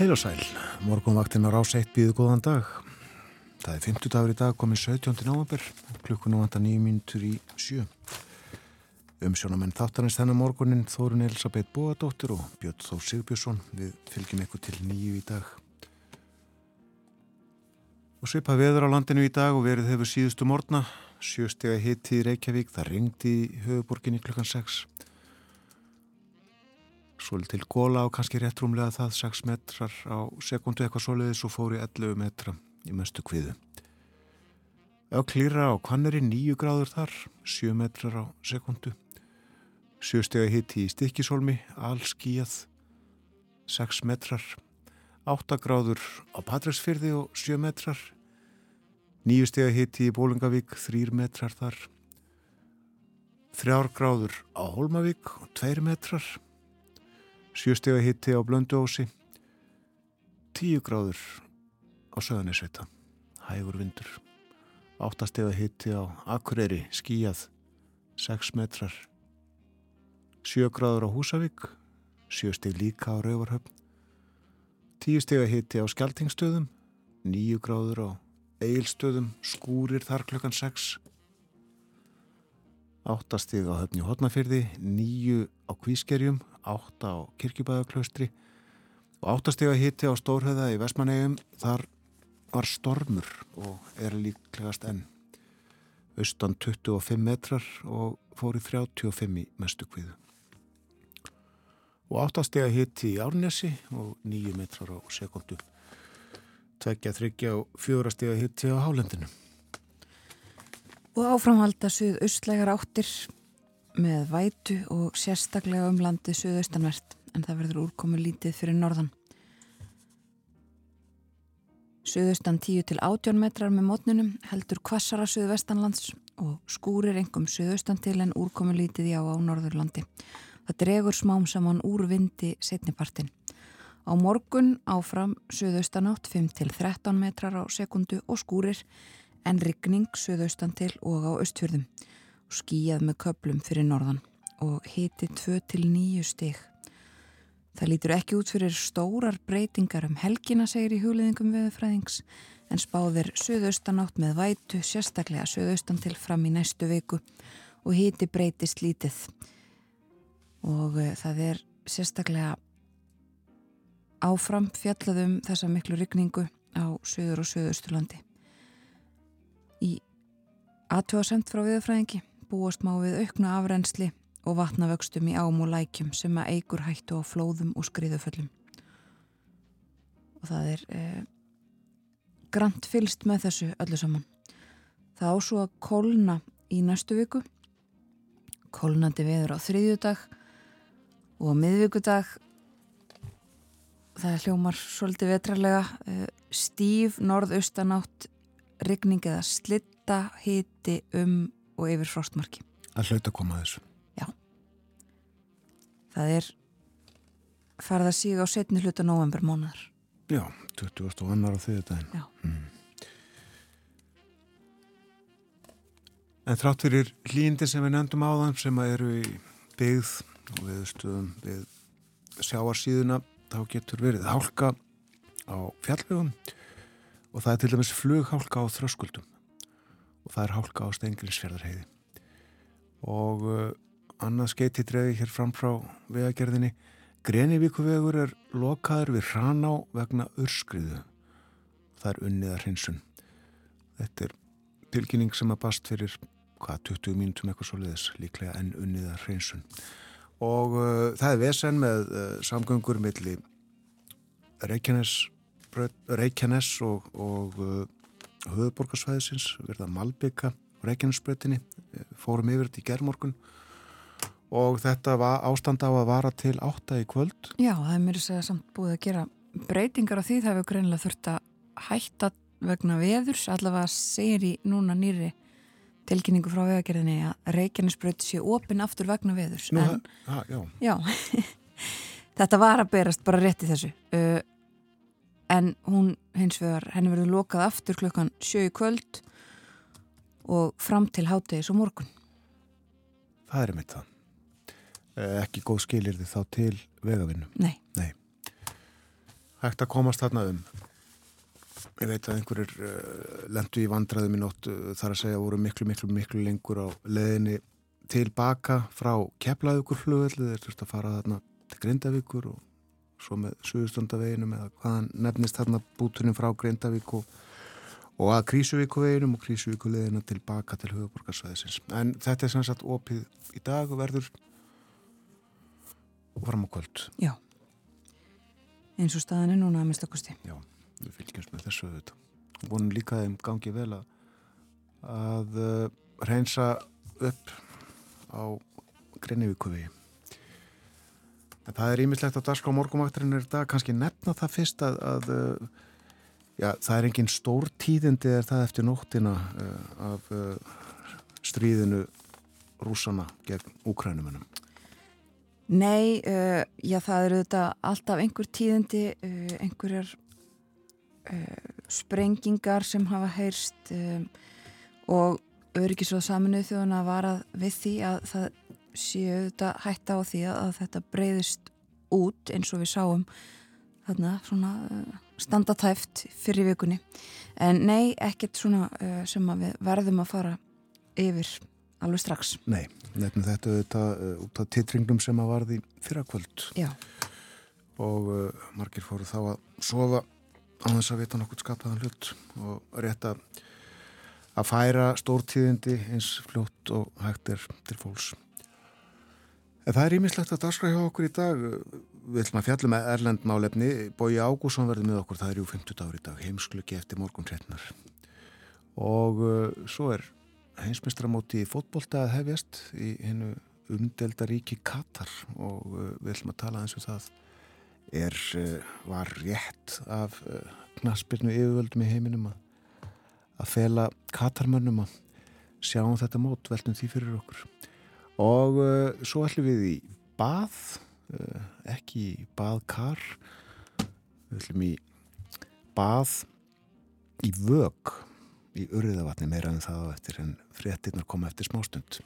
Heil og sæl, morgunvaktin á rás 1 býðu góðan dag. Það er 50 dagur í dag, komið 17. november, klukkunum vanda nýjum mínutur í sjö. Umsjónamenn þáttanist þennan morgunin Þórun Elisabeth Bóadóttir og Björn Þór Sigbjörnsson. Við fylgjum eitthvað til nýju í dag. Og svipa veður á landinu í dag og verið hefur síðustu morgna. Sjöstega hitti í Reykjavík, það ringdi í höfuborginni klukkan 6. Svolít til góla og kannski réttrumlega það 6 metrar á sekundu eitthvað soliðis og fóri 11 metra í mestu kviðu. Öklýra á Kvanneri 9 gráður þar, 7 metrar á sekundu. Sjöstega hitti í Stikkisholmi, allskíjað, 6 metrar. 8 gráður á Patræksfyrði og 7 metrar. 9 stega hitti í Bólingavík, 3 metrar þar. 3 gráður á Holmavík og 2 metrar. Sjöstega hitti á Blönduósi, tíu gráður á Söðanisvita, hægur vindur. Áttastega hitti á Akureyri, skíjað, 6 metrar. Sjö gráður á Húsavík, sjösteg líka á Rauvarhöfn. Tíu stega hitti á Skeltingstöðum, níu gráður á Eilstöðum, skúrir þar klukkan 6. Áttasteg á höfni Hotnafyrði, níu á Kvískerjum, átta á Kirkjubæðaklaustri og áttastega hitti á Stórhauða í Vestmanegum þar var stormur og er líklegast enn. Austan 25 metrar og fór í 35 í mestu kviðu og áttastega hitti í Árnesi og 9 metrar á sekundu tvekja, þryggja og fjórastega hitti á Hálendinu. Og áframhalda suð austlægar áttir með vætu og sérstaklega um landi suðaustanvert en það verður úrkomu lítið fyrir norðan. Suðaustan 10 til 18 metrar með mótnunum heldur kvassara suðvestanlands og skúrir engum suðaustan til en úrkomu lítið já á norðurlandi. Það dregur smám saman úr vindi setnipartin. Á morgun áfram suðaustanátt 5 til 13 metrar á sekundu og skúrir en rigning suðaustan til og á östfjörðum og skíjað með köplum fyrir norðan og hiti 2 til 9 stig. Það lítur ekki út fyrir stórar breytingar um helgina, segir í húliðingum veðufræðings, en spáðir söðaustanátt með vætu, sérstaklega söðaustan til fram í næstu viku og hiti breytist lítið. Og uh, það er sérstaklega áfram fjallaðum þessa miklu rykningu á söður og söðausturlandi. Í aðtjóðasemt frá viðfræðingi búast má við auknu afrensli og vatnavöxtum í ám og lækjum sem að eigur hættu á flóðum og skriðuföllum. Og það er eh, grant fylst með þessu öllu saman. Það ású að kólna í næstu viku, kólnandi veður á þriðjudag og miðvíkudag það hljómar svolítið vetrarlega eh, stíf, norðaustanátt, rigning eða slitta, hiti um og yfir frostmarki. Að koma að þessu. Já. Það er farið að síga á setni hluta november mónar. Já, 20. annar á þriðu daginn. Já. Mm. En þrátt fyrir hlýndi sem við nefndum á þann sem eru í byggð og við stuðum við sjáarsíðuna þá getur verið hálka á fjallvegum og það er til dæmis flughálka á þröskuldum og það er hálka á Stengilsfjörðarheiði og uh, annað skeiti drefi hér fram frá vegagerðinni. Grenivíkuvegur er lokaður við Hraná vegna urskriðu það er unniða hrinsun þetta er tilkynning sem að bast fyrir hvað 20 mínutum eitthvað svo leiðis líklega enn unniða hrinsun og uh, það er vesen með uh, samgöngur milli Reykjanes Reykjanes og, og uh, höfuborgarsvæðisins, verða Malbygga Reykjanesbreytinni, fórum yfir þetta í gerðmorgun og þetta var ástand á að vara til átta í kvöld. Já, það er mér að segja samt búið að gera breytingar á því það hefur greinlega þurft að hætta vegna veðurs, allavega segir í núna nýri tilkynningu frá vegagerðinni að Reykjanesbreyt sé opinn aftur vegna veðurs. Nú, en, ha, já. já þetta var að berast bara rétt í þessu. Uh, en hún hins vegar, henni verður lokað aftur klukkan sjö í kvöld og fram til hátegis og morgun. Það er mitt það. Ekki góð skilir þið þá til vegavinnum? Nei. Nei. hægt að komast þarna um. Ég veit að einhverjir uh, lendu í vandraðum í nótt uh, þar að segja voru miklu, miklu, miklu lengur á leðinni tilbaka frá keflaðugur flugveldu þeir þurftu að fara þarna til Grindavíkur og svo með Suðustöndaveginum eða hvaðan nefnist þarna búturinn frá Grindavík og, og að Krísuvíkuveginum og Krísuvíkuleginna tilbaka til höfuborgarsvæðisins. En þetta er sannsagt opið í dag og verður fram á kvöld. Já, eins og staðin er núna að mistakosti. Já, við fylgjumst með þessu auðvitað. Vonum líka þeim gangi vel að, að uh, reynsa upp á Greinivíkuvegi. En það er ímislegt að darská morgumvaktarinn er þetta kannski nefna það fyrst að, að uh, já, það er engin stór tíðindi er það eftir nóttina uh, af stríðinu rúsana gegn úkrænumunum. Nei, uh, já það eru þetta alltaf einhver tíðindi, uh, einhverjar uh, sprengingar sem hafa heyrst um, og öryggisvað saminuð þjóðuna varað við því að það séu þetta hætta á því að þetta breyðist út eins og við sáum þarna svona standatæft fyrir vikunni. En nei, ekkert svona sem við verðum að fara yfir alveg strax. Nei, nefnum þetta auðvitað uh, út af tittringnum sem að varði fyrrakvöld Já. og uh, margir fóru þá að sofa á þess að vita nokkur skapaðan hlut og rétt að að færa stórtíðindi eins fljótt og hægt er til fólks. En það er ímislegt að daskra hjá okkur í dag. Við ætlum að fjallum með Erlend málefni. Bói Ágússon verður með okkur, það er jú 50 dagur í dag, heimskluki eftir morgun hrettnar. Og uh, svo er heimsmestramóti í fótbolta að hefjast í hennu umdeldaríki Katar og uh, við ætlum að tala eins og um það er, uh, var rétt af uh, knaspirnu yfirvöldum í heiminum að, að fela Katarmönnum að sjá um þetta mót veltum því fyrir okkur og uh, svo ætlum við í bað uh, ekki í baðkar við ætlum í bað í vög í urriðavatni meira en það eftir en fréttinnar koma eftir smástund.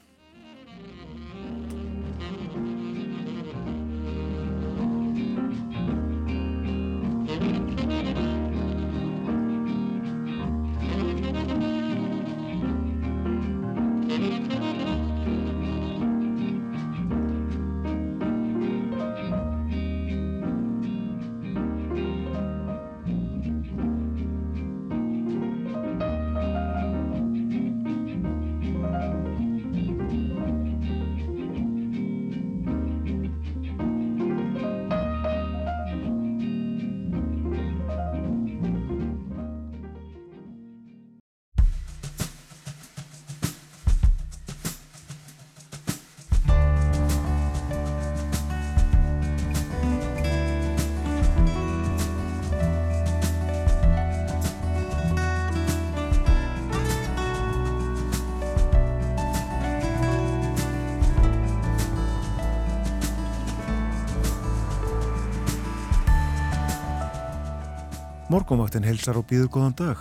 Morgonvaktin helsar og býður góðan dag.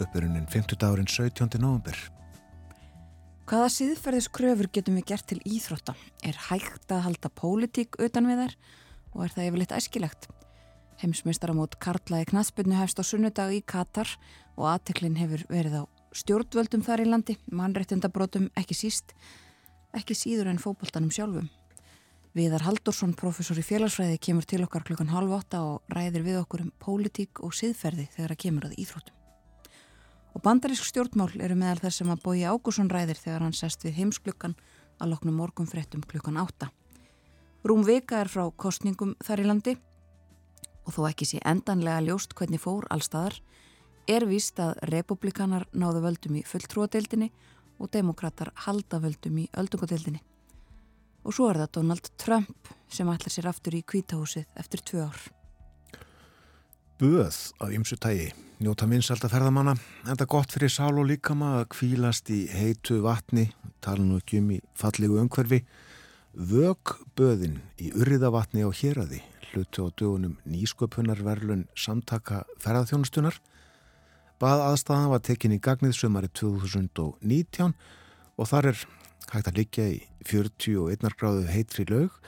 Uppurinn 50 dagurinn 17. november. Hvaða síðferðiskröfur getum við gert til íþrótta? Er hægt að halda pólitík utan við þær og er það yfirleitt æskilegt? Heimsmeistaramót Karlaði Knaspinu hefst á sunnudag í Katar og aðteklinn hefur verið á stjórnvöldum þar í landi, mannrettindabrótum ekki síst, ekki síður en fókbaltanum sjálfum. Viðar Haldursson, professor í félagsfræði, kemur til okkar klukkan halv åtta og ræðir við okkur um pólitík og siðferði þegar það kemur að íþróttum. Og bandarísk stjórnmál eru meðal þess sem að Bói Ágússon ræðir þegar hann sest við heimsklukkan að loknum morgunfrettum klukkan átta. Rúm vika er frá kostningum þar í landi og þó ekki sé endanlega ljóst hvernig fór allstaðar er víst að republikanar náðu völdum í fulltrúadeildinni og demokrater halda völdum í öldungadeildinni. Og svo er það Donald Trump sem ætlar sér aftur í kvítahúsið eftir tvö ár. Böð af ymsu tægi, njóta minnsalda ferðamanna, enda gott fyrir sál og líkama að kvílast í heitu vatni, tala nú ekki um í fallegu umhverfi, vög böðin í urriðavatni á héradi, hlutu á dögunum nýsköpunarverlun samtaka ferðarþjónustunar. Bað aðstæðan var tekinni gagnið sömari 2019 og þar er hægt að liggja í 41 gráðu heitri lög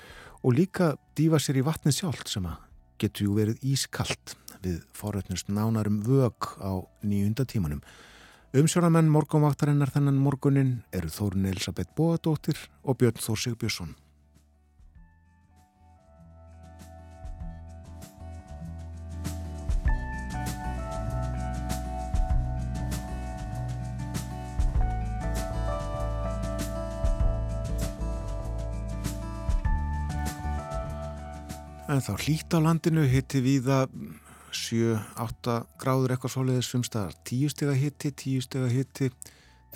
og líka dífa sér í vatni sjálf sem að getur ju verið ískalt við forrætnust nánarum vög á nýjunda tímanum. Umsjónamenn morgumvaktarinnar þennan morgunin eru Þórun Elisabeth Bóadóttir og Björn Þór Sigbjörnsson. En þá hlýtt á landinu hitti viða 7-8 gráður eitthvað svoleiðis um staðar. 10 steg að hitti, 10 steg að hitti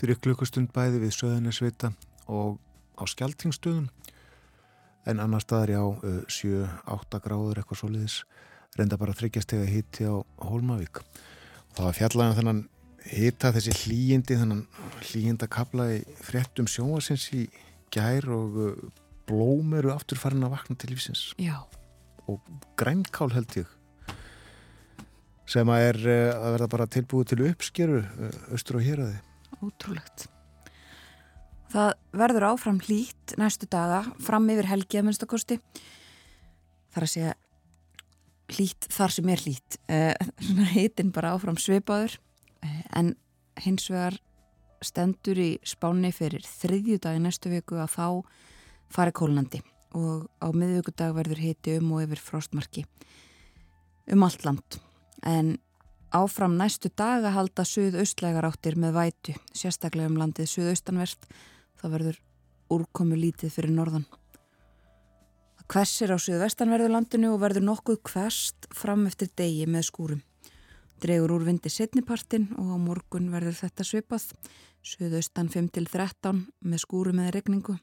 fyrir klukkustund bæði við söðunisvita og á skjaltingstöðum. En annar staðar já 7-8 gráður eitthvað svoleiðis. Renda bara þryggja steg að hitti á Hólmavík. Og það var fjallega um þennan hitta þessi hlýjindi, þennan hlýjinda kabla í fréttum sjóasins í gær og blóm eru aftur farin að vakna til lífsins. Já og grænkál held ég sem að er uh, að verða bara tilbúið til uppskeru uh, austur og hér að þið Ótrúlegt. Það verður áfram hlýtt næstu daga fram yfir helgi að minnstakosti þar að segja hlýtt þar sem er hlýtt. Uh, heitin bara áfram svipaður en hins vegar stendur í spáni fyrir þriðju dag næstu viku að þá fari kólnandi og á miðvíkudag verður hiti um og yfir frostmarki um allt land. En áfram næstu daga halda suðaustlegar áttir með vætu sérstaklega um landið suðaustanvert. Það verður úrkomu lítið fyrir norðan. Hversir á suðvestanverðu landinu og verður nokkuð hverst fram eftir degi með skúrum. Dregur úr vindi setnipartin og á morgun verður þetta svipað. Suðaustan 5-13 með skúrum eða regningu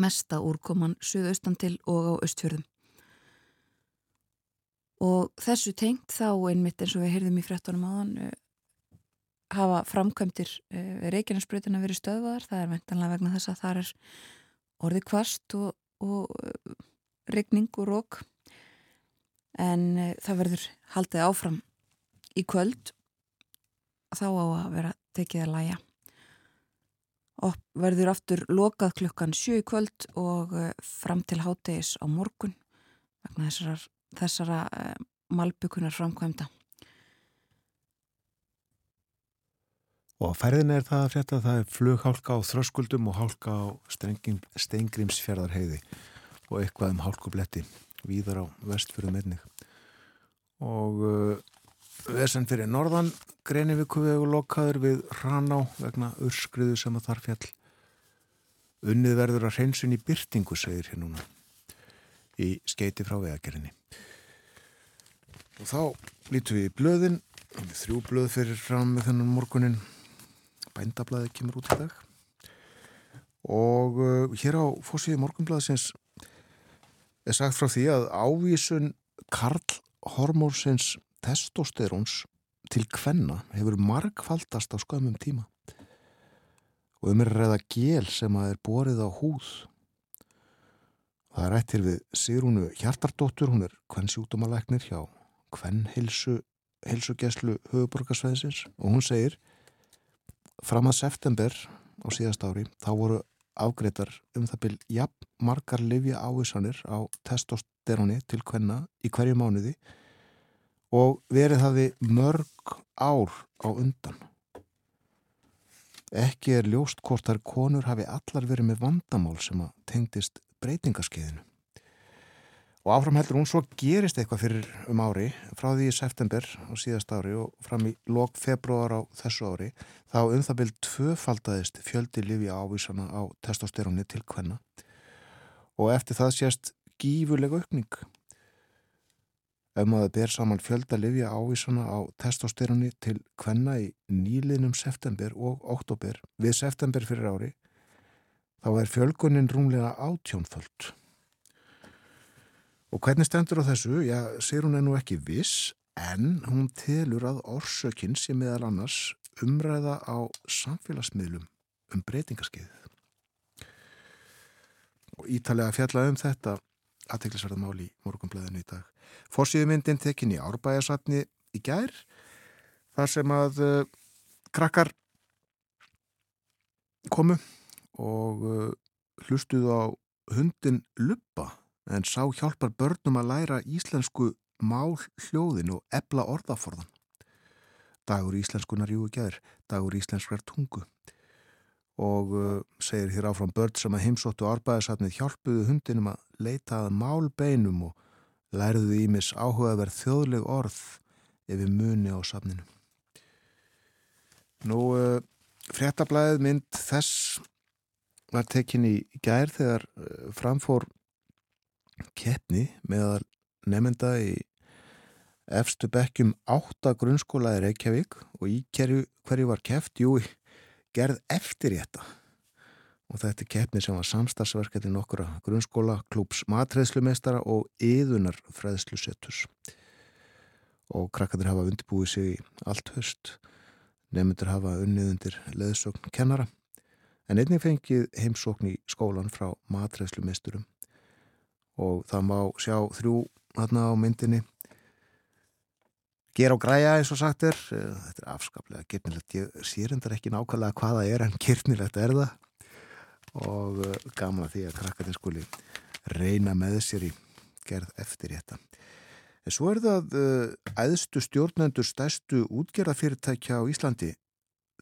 mesta úrkoman suðaustan til og á östfjörðum. Og þessu tengt þá einmitt eins og við heyrðum í frettunum áðan uh, hafa framkvæmdir uh, Reykjanesbrutina verið stöðvaðar, það er vendanlega vegna þess að það er orðið kvast og, og uh, regning og rók en það verður haldið áfram í kvöld. Þá á að vera tekið að læja og verður aftur lokað klukkan sjö í kvöld og eh, fram til hátegis á morgun vegna þessara, þessara uh, malbyggunar framkvæmda. Og færðin er það að frétta að það er flughálka á þröskuldum og hálka á steingrimsfjörðarheiði og eitthvað um hálkubletti víðar á vestfjörðum einnig. Og uh, Vesen fyrir norðan, Greinivíku vegu lokaður við Hraná vegna urskriðu sem að þar fjall. Unnið verður að hreinsun í byrtingu, segir hér núna, í skeiti frá vegagerðinni. Og þá lítum við í blöðin, þrjú blöð fyrir fram með þennan morgunin, bændablaði kemur út í dag. Og uh, hér á fórsíði morgunblaðsins er sagt frá því að ávísun Karl Hormórsins testosteróns til kvenna hefur margfaldast á skömmum tíma. Og um er reyða gél sem að er borið á húð. Það er ættir við Sigrúnu Hjartardóttur hún er kvennsjútumalæknir hjá kvennhilsu hilsugeslu höfuborgarsveðsins og hún segir fram að september á síðast ári þá voru afgreitar um það byrj jafn margar livja ávísanir á testosteróni til kvenna í hverju mánuði og verið hafi mörg ár á undan. Ekki er ljóst hvort þar konur hafi allar verið með vandamál sem að tengdist breytingaskeiðinu. Og áfram heldur hún svo gerist eitthvað fyrir um ári, frá því í september á síðast ári og fram í lok februar á þessu ári, þá um það byrj tvöfaldadist fjöldi lifi ávísana á testosteróni til hvenna og eftir það sést gífurlega aukning. Ef maður ber saman fjölda livja ávísana á testosteroni til hvenna í nýlinum september og oktober við september fyrir ári, þá er fjölgunin rúmlega átjónföld. Og hvernig stendur á þessu? Já, sér hún er nú ekki viss, en hún telur að orsökinn sé meðal annars umræða á samfélagsmiðlum um breytingaskeiðið. Og ítalega fjalla um þetta aðteglisverðamáli í morgunblæðinu í dag. Fossíðumyndin tekin í árbæjarsatni í gær þar sem að uh, krakkar komu og uh, hlustuðu á hundin Luppa en sá hjálpar börnum að læra íslensku mál hljóðin og ebla orðaforðan. Dagur íslenskunar jú ekki aður, dagur íslenskrar tungu og uh, segir hér áfram börn sem að heimsóttu árbæðisatnið hjálpuðu hundinum að leita að málbeinum og lærðu ímis áhugaverð þjóðleg orð yfir muni á safninu. Nú, uh, fréttablaðið mynd þess var tekin í gær þegar uh, framfór keppni með nefnda í efstu bekkjum átta grunnskóla í Reykjavík og í hverju, hverju var keft? Jú, gerð eftir þetta. Og þetta er keppni sem var samstagsverkefni nokkura grunnskóla, klúps matreðslumestara og yðunar freðslusettus og krakkarnir hafa undirbúið sig í allt höst nefndur hafa unnið undir leðsókn kennara. En einnig fengið heimsókn í skólan frá matreðslumesturum og það má sjá þrjú hérna á myndinni gera og græja eins og sagt er. Eh, þetta er afskaplega gyrnilegt ég sér endar ekki nákvæmlega hvaða er en gyrnilegt er það. Og eh, gaman að því að krakkarnir skuli reyna með sér í gerð eftir þetta. En svo er það æðstu eh, stjórnendur stærstu útgerðafyrirtækja á Íslandi.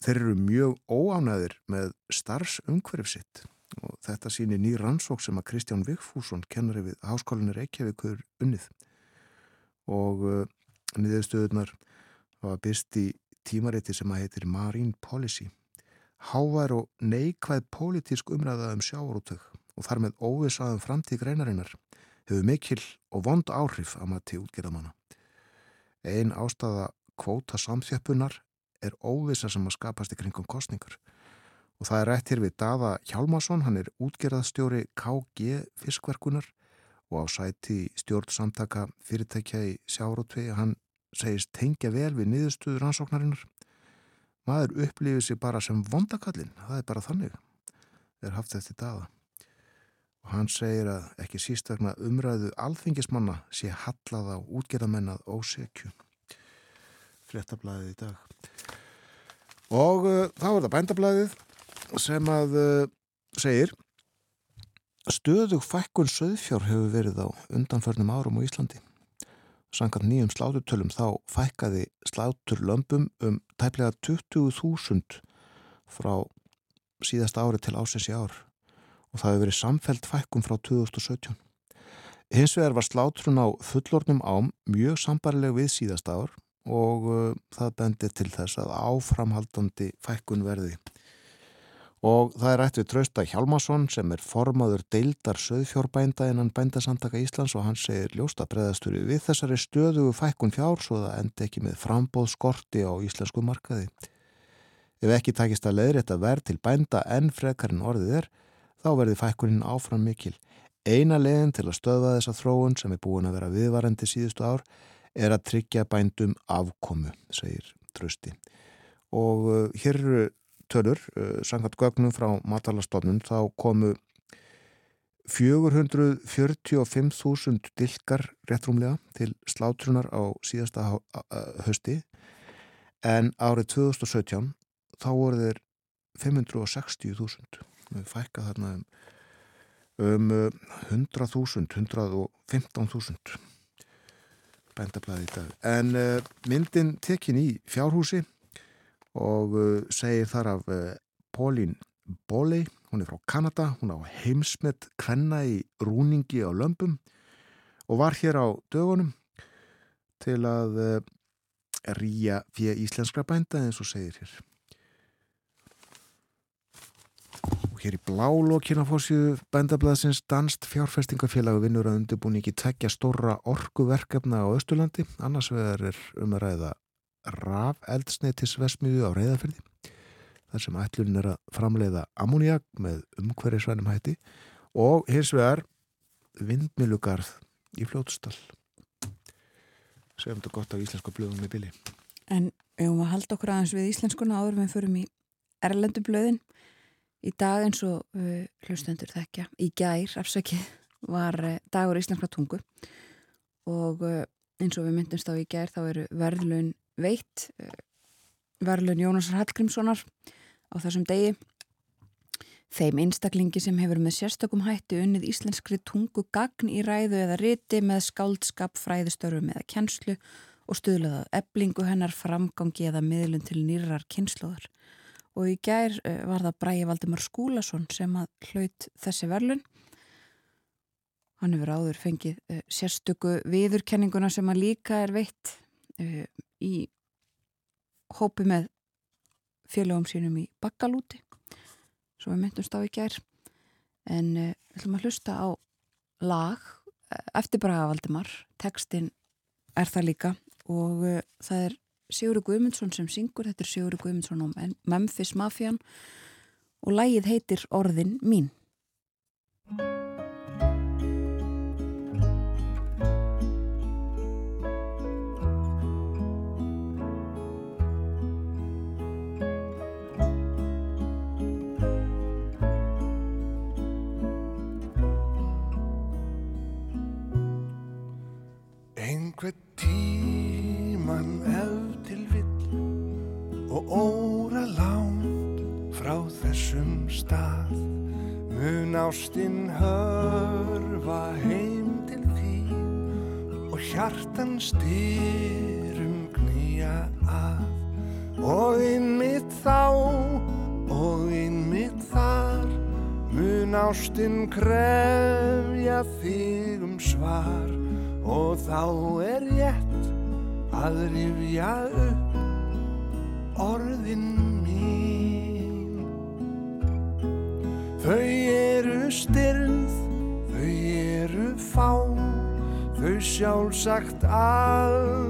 Þeir eru mjög óánæðir með starfsumhverf sitt. Og þetta sýnir ný rannsók sem að Kristján Vigfússon kennari við Háskólinni Reykjavíkur unnið. Og niðurstöðunar var byrst í tímariti sem að heitir Marine Policy Hávar og neikvæð pólitísk umræða um sjáarútök og þar með óvisaðum framtík reynarinnar hefur mikil og vond áhrif að maður til útgerðamanna. Einn ástafa kvóta samþjöppunar er óvisa sem að skapast í kringum kostningar og það er rætt hér við Dava Hjálmarsson, hann er útgerðastjóri KG fiskverkunar og á sæti stjórn samtaka fyrirtækja í sjárótvi hann segist tengja vel við niðurstuður rannsóknarinnar. Maður upplifir sig bara sem vondakallin það er bara þannig er haft eftir daga og hann segir að ekki síst vegna umræðu alþingismanna sé hallað á útgerðamennað ósekju. Frettablaðið í dag. Og uh, þá er það bændablaðið sem að uh, segir Stöðug fækkun söðfjár hefur verið á undanförnum árum á Íslandi. Sangat nýjum sláturtölum þá fækkaði sláturlömpum um tæplega 20.000 frá síðast ári til ásins í ár og það hefur verið samfelt fækkun frá 2017. Hins vegar var sláturun á fullornum ám mjög sambarileg við síðast ár og uh, það bendir til þess að áframhaldandi fækkun verði og það er ættið Trausta Hjalmarsson sem er formaður deildar söðfjórbænda innan bændasandaka Íslands og hann segir ljósta breðasturi við þessari stöðugu fækkun fjár svo það endi ekki með frambóð skorti á íslensku markaði. Ef ekki takist að leiðrétta verð til bænda en frekarinn orðið er, þá verði fækkunin áfram mikil. Eina leiðin til að stöða þessa þróun sem er búin að vera viðvarandi síðustu ár er að tryggja bændum afkomu, segir Trausti. Og uh, hér eru tölur, uh, sangat gögnum frá matalastofnun, þá komu 445.000 dilkar réttrumlega til slátrunar á síðasta hösti en árið 2017 þá voru þeir 560.000 við fækka þarna um 100.000 115.000 bændablaði í dag. En uh, myndin tekin í fjárhúsi og uh, segir þar af uh, Pauline Boley, hún er frá Kanada, hún á heimsmet kvenna í rúningi á lömpum og var hér á dögunum til að uh, rýja fyrir íslenskra bænda eins og segir hér. Og hér í blálokina fórsíðu bændablaðsins danst fjárfestingafélagi vinnur að undirbúningi tekja stóra orkuverkefna á Östurlandi, annars vegar er um að ræða raf eldsneitisvesmiðu á reyðafyrði þar sem ætlun er að framleiða ammoniak með umhverjusvænum hætti og hins vegar vindmilugarð í fljótstall segjum þetta gott á íslensku blöðum með bili. En við höfum að halda okkur aðeins við íslenskuna áður við förum í erlendu blöðin. Í dag eins og uh, hlustendur þekkja, í gær afsakið var uh, dagur íslenskla tungu. Og uh, eins og við myndumst á í gær þá eru verðlun veitt eh, verðlun Jónasar Hallgrímssonar á þessum degi Þeim einstaklingi sem hefur með sérstökum hætti unnið íslenskri tungu gagn í ræðu eða riti með skáldskap, fræðistörfum eða kennslu og stuðlaðað eblingu hennar framgangi eða miðlun til nýrar kynnslóðar. Og í gær eh, var það Bræi Valdimar Skúlason sem að hlaut þessi verlun. Hann hefur áður fengið uh, sérstöku viðurkenninguna sem að líka er veitt í hópi með félögum sínum í bakkalúti svo við myndumst á í gær. En uh, við ætlum að hlusta á lag eftir Braga Valdimar. Tekstin er það líka. Og uh, það er Sigurður Guðmundsson sem syngur, þetta er Sigurður Guðmundsson og Memphis Mafian og lægið heitir Orðin mín. Ástinn hörfa heim til því og hjartan styrum knýja að. Og innmitt þá og innmitt þar mun ástinn krefja þig um svar. Og þá er rétt að rifja upp orðin sjálfsagt aldrei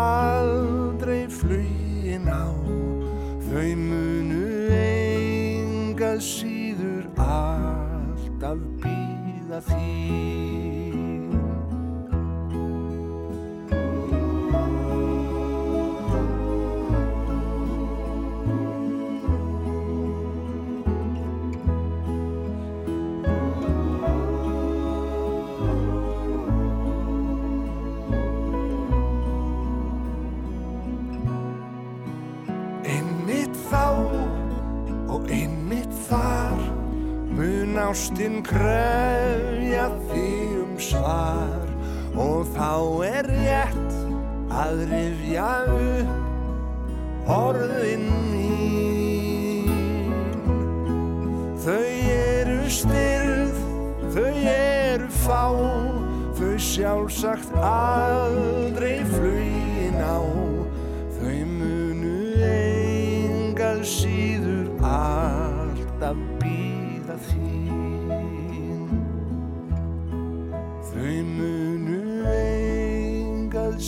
край.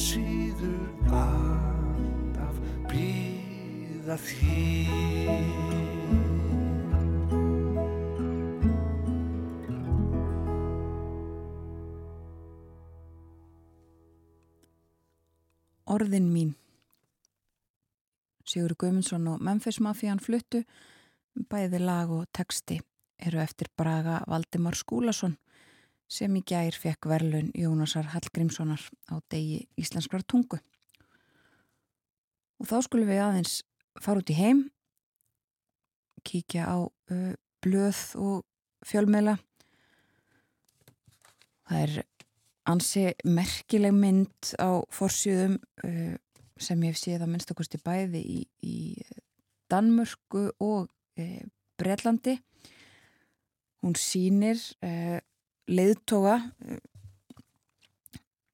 Síður alltaf býða þín. Orðin mín. Sigur Guðmundsson og Memphis Mafían fluttu. Bæði lag og texti eru eftir Braga Valdimar Skúlason sem í gær fekk verlun Jónasar Hallgrímssonar á degi Íslenskrar tungu. Og þá skulum við aðeins fara út í heim, kíkja á uh, blöð og fjölmeila. Það er ansi merkileg mynd á forsjöðum uh, sem ég hef séð að minnstakosti bæði í, í Danmörku og e, Breitlandi. Hún sínir leiðtoga, e,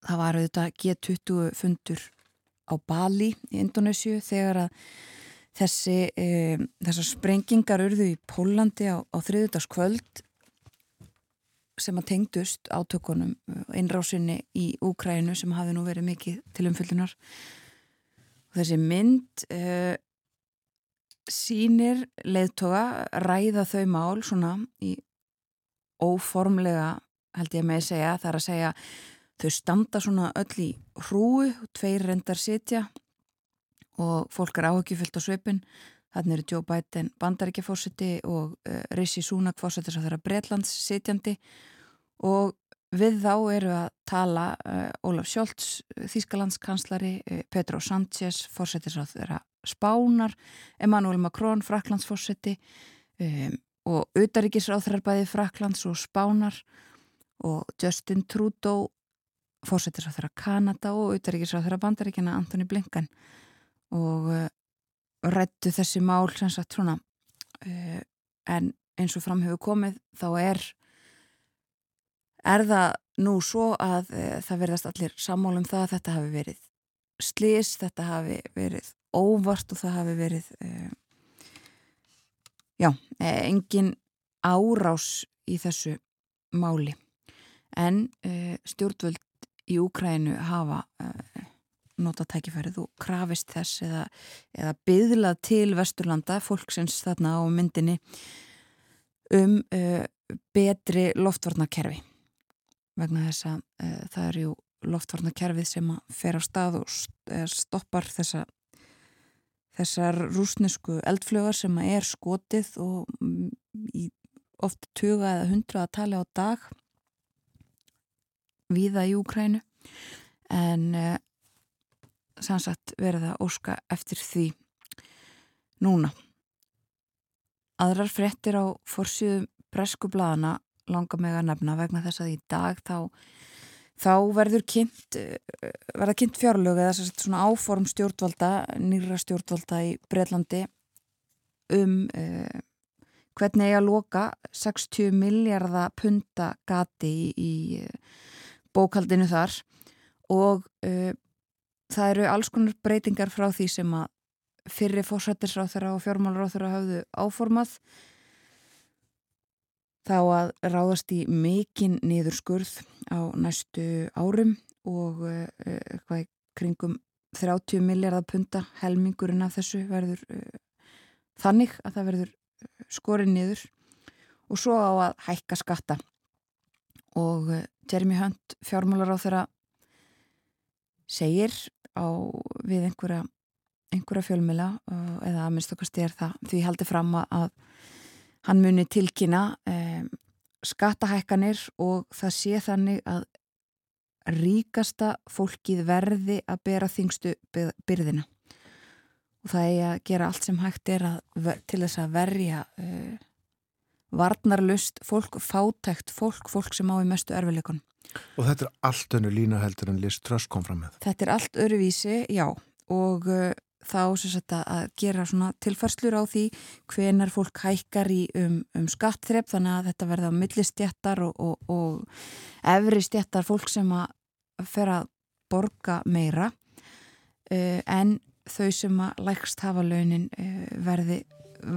það var auðvitað G20 fundur á Bali í Indonésiu þegar að þessi, e, þessar sprengingar urðu í Pólandi á, á þriðutaskvöld sem að tengdust átökunum einrásinni í Úkrænu sem hafi nú verið mikið til umfyllunar og þessi mynd uh, sínir leiðtoga ræða þau mál svona í óformlega held ég með að segja, það er að segja þau standa svona öll í hrúu tveir rendar sitja og fólk er áhugifyllt á svipin þannig eru Joe Biden bandaríkjafósiti og uh, Rishi Sunak fósiti sem þeirra Breitlands sitjandi og við þá eru að tala uh, Ólaf Sjólds, Þískalandskanslari uh, Petro Sánchez fósiti sem þeirra Spánar Emmanuel Macron, Fraklandsfósiti um, og Utaríkisráþrar bæði Fraklands og Spánar og Justin Trudeau þeirra Kanada og Utaríkisráþrar bandaríkjana Antoni Blinken og rættu þessi mál sem sagt svona uh, en eins og fram hefur komið þá er er það nú svo að uh, það verðast allir sammálum það að þetta hafi verið slís, þetta hafi verið óvart og það hafi verið uh, já, engin árás í þessu máli. En stjórnvöld í Úkrænu hafa nota tækifærið og krafist þess eða, eða byðlað til Vesturlanda, fólksins þarna á myndinni um uh, betri loftvarnakerfi. Vegna þess að uh, það er ju loftvarnakerfið sem fer á stað og stoppar þessa þessar rúsnesku eldflögar sem er skotið og um, í ofta tuga eða hundra að tala á dag viða í Úkrænu en uh, sannsagt verið að óska eftir því núna. Aðrar frettir á forsjöðum preskublaðana langa meg að nefna vegna þess að í dag þá, þá verður kynnt, verða kynnt fjárlög eða svona áform stjórnvalda, nýra stjórnvalda í Breitlandi um eh, hvernig ég að loka 60 miljardar punta gati í, í bókaldinu þar. Og eh, það eru alls konar breytingar frá því sem að fyrri fórsættisráþara og fjármálráþara hafðu áformað þá að ráðast í mikinn niður skurð á næstu árum og eitthvað kringum 30 miljardar punta helmingurinn af þessu verður uh, þannig að það verður skorinn niður. Og svo á að hækka skatta. Og Jeremy Hunt fjármálaráþara segir á við einhverja, einhverja fjölmila eða að minnst okkar styr það því haldi fram að hann muni tilkynna um, skattahækkanir og það sé þannig að ríkasta fólkið verði að bera þingstu byrðina og það er að gera allt sem hægt er að, til þess að verja uh, varnarlust fólk, fátækt fólk, fólk sem á í mestu erfileikunum Og þetta er allt önnu lína heldur en Liz Truss kom fram með? Þetta er allt öruvísi, já og uh, þá sagt, að gera tilfarslur á því hvenar fólk hækkar í um, um skattþrepp þannig að þetta verða millistjættar og, og, og efri stjættar fólk sem að fer að borga meira. Uh, en þau sem að lækst hafa launin uh, verði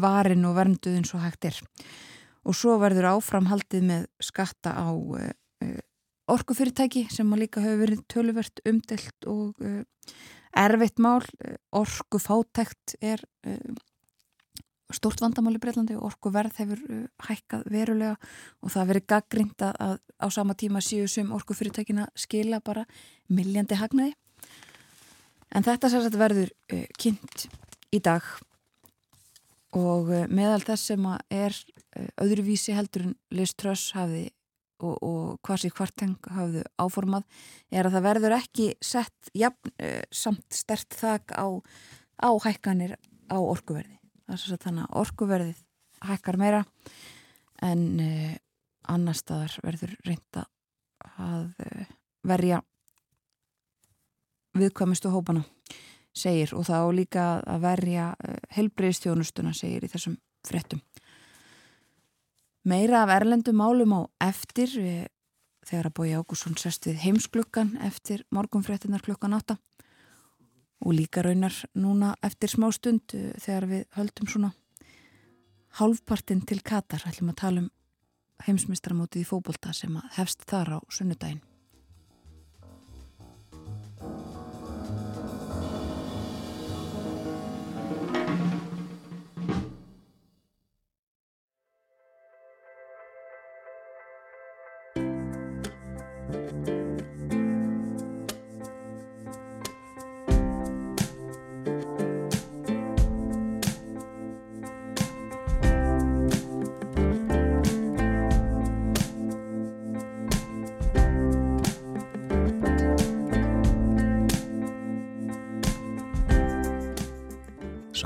varin og vernduð eins og hægt er. Og svo verður áframhaldið með skatta á uh, orkufyrirtæki sem að líka hefur verið töluvert umdelt og uh, erfitt mál, orkufátækt er uh, stort vandamál í Breitlandi og orkuverð hefur uh, hækkað verulega og það verið gaggrind að, að á sama tíma síu sem orkufyrirtækina skila bara milljandi hagnaði. En þetta sérstaklega verður uh, kynnt í dag og uh, meðal þess sem er uh, öðruvísi heldur en Liz Truss hafiði og, og hvað sér hvarteng hafðu áformað er að það verður ekki sett jafn, uh, samt stert þak á, á hækkanir á orkuverði. Þannig að orkuverðið hækkar meira en uh, annar staðar verður reynda að uh, verja viðkvæmustu hópana. segir og þá líka að verja uh, helbreyðstjónustuna segir í þessum frettum. Meira af erlendum málum á eftir við, þegar að Bói Ágússon sest við heimsklukkan eftir morgunfrettinar klukkan 8 og líka raunar núna eftir smá stund uh, þegar við höldum svona hálfpartinn til Katar ætlum að tala um heimsmyndstaramótið í fókbólta sem hefst þar á sunnudaginn.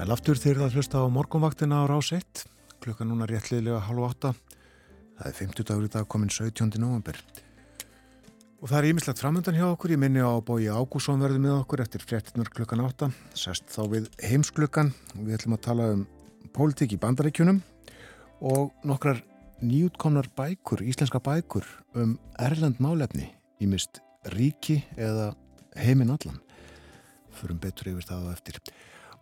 Sæl aftur þeir að hlusta á morgunvaktina á rás 1, klukka núna réttliðlega halv 8. Það er 50 dagur í dag komin 17. november. Og það er ímislegt framöndan hjá okkur, ég minni á bói Ágússon verði með okkur eftir fréttinar klukkan 8, sest þá við heimsklukkan og við ætlum að tala um pólitík í bandaríkjunum og nokkrar nýjútkomnar bækur, íslenska bækur um erlend málefni, ímist ríki eða heiminn allan. Förum betur yfir það á eftir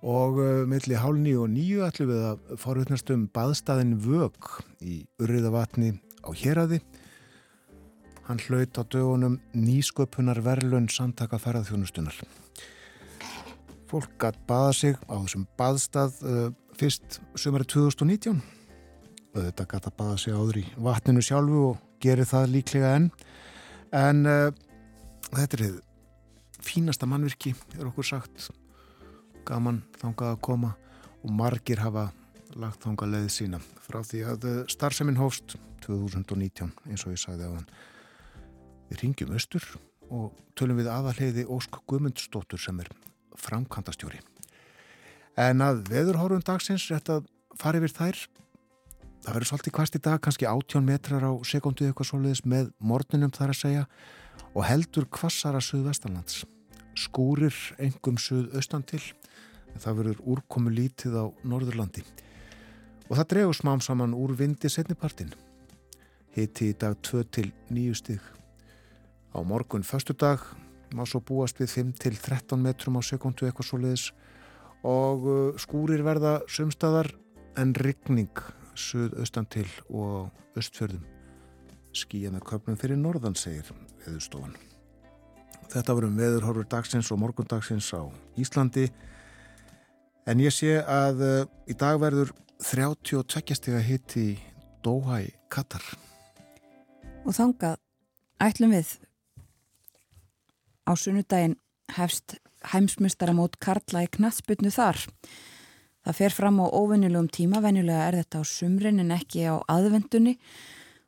og uh, milli hálni og nýju ætlum við að forutnast um baðstæðin Vög í Urriðavatni á Hjeraði. Hann hlaut á dögunum nýsköpunar verlun samtaka ferðarþjónustunar. Fólk gætt baða sig á þessum baðstað uh, fyrst sömari 2019. Þetta gætt að baða sig áður í vatninu sjálfu og gerir það líklega enn. En uh, þetta er fínasta mannvirki, er okkur sagt gaman þangað að koma og margir hafa lagt þangað leið sína frá því að starfseminn hófst 2019 eins og ég sagði á hann. Við ringjum östur og tölum við aðaleiði Ósk Guðmundsdóttur sem er framkantastjóri. En að veðurhórun dagsins rétt að fara yfir þær það verður svolítið kvast í dag, kannski 18 metrar á sekundu eitthvað svoleiðis með morninum þar að segja og heldur kvassara suðvestanlands. Skúrir engum suðaustan til en það verður úrkomu lítið á Norðurlandi. Og það dregur smám saman úr vindi setnipartin. Hiti í dag 2 til 9 stig. Á morgun förstu dag má svo búast við 5 til 13 metrum á sekundu eitthvað svo leiðis og skúrir verða sumstaðar en rigning suðaustan til og östfjörðum. Skíja með köpnum fyrir norðan, segir veðurstofan. Þetta vorum veðurhorfur dagsins og morgundagsins á Íslandi en ég sé að uh, í dag verður 32 steg að hitti Doha í Katar. Og þangað ætlum við á sunnudaginn hefst heimsmystaramót Karla í knatsbytnu þar. Það fer fram á óvenjulegum tíma, venjulega er þetta á sumrin en ekki á aðvendunni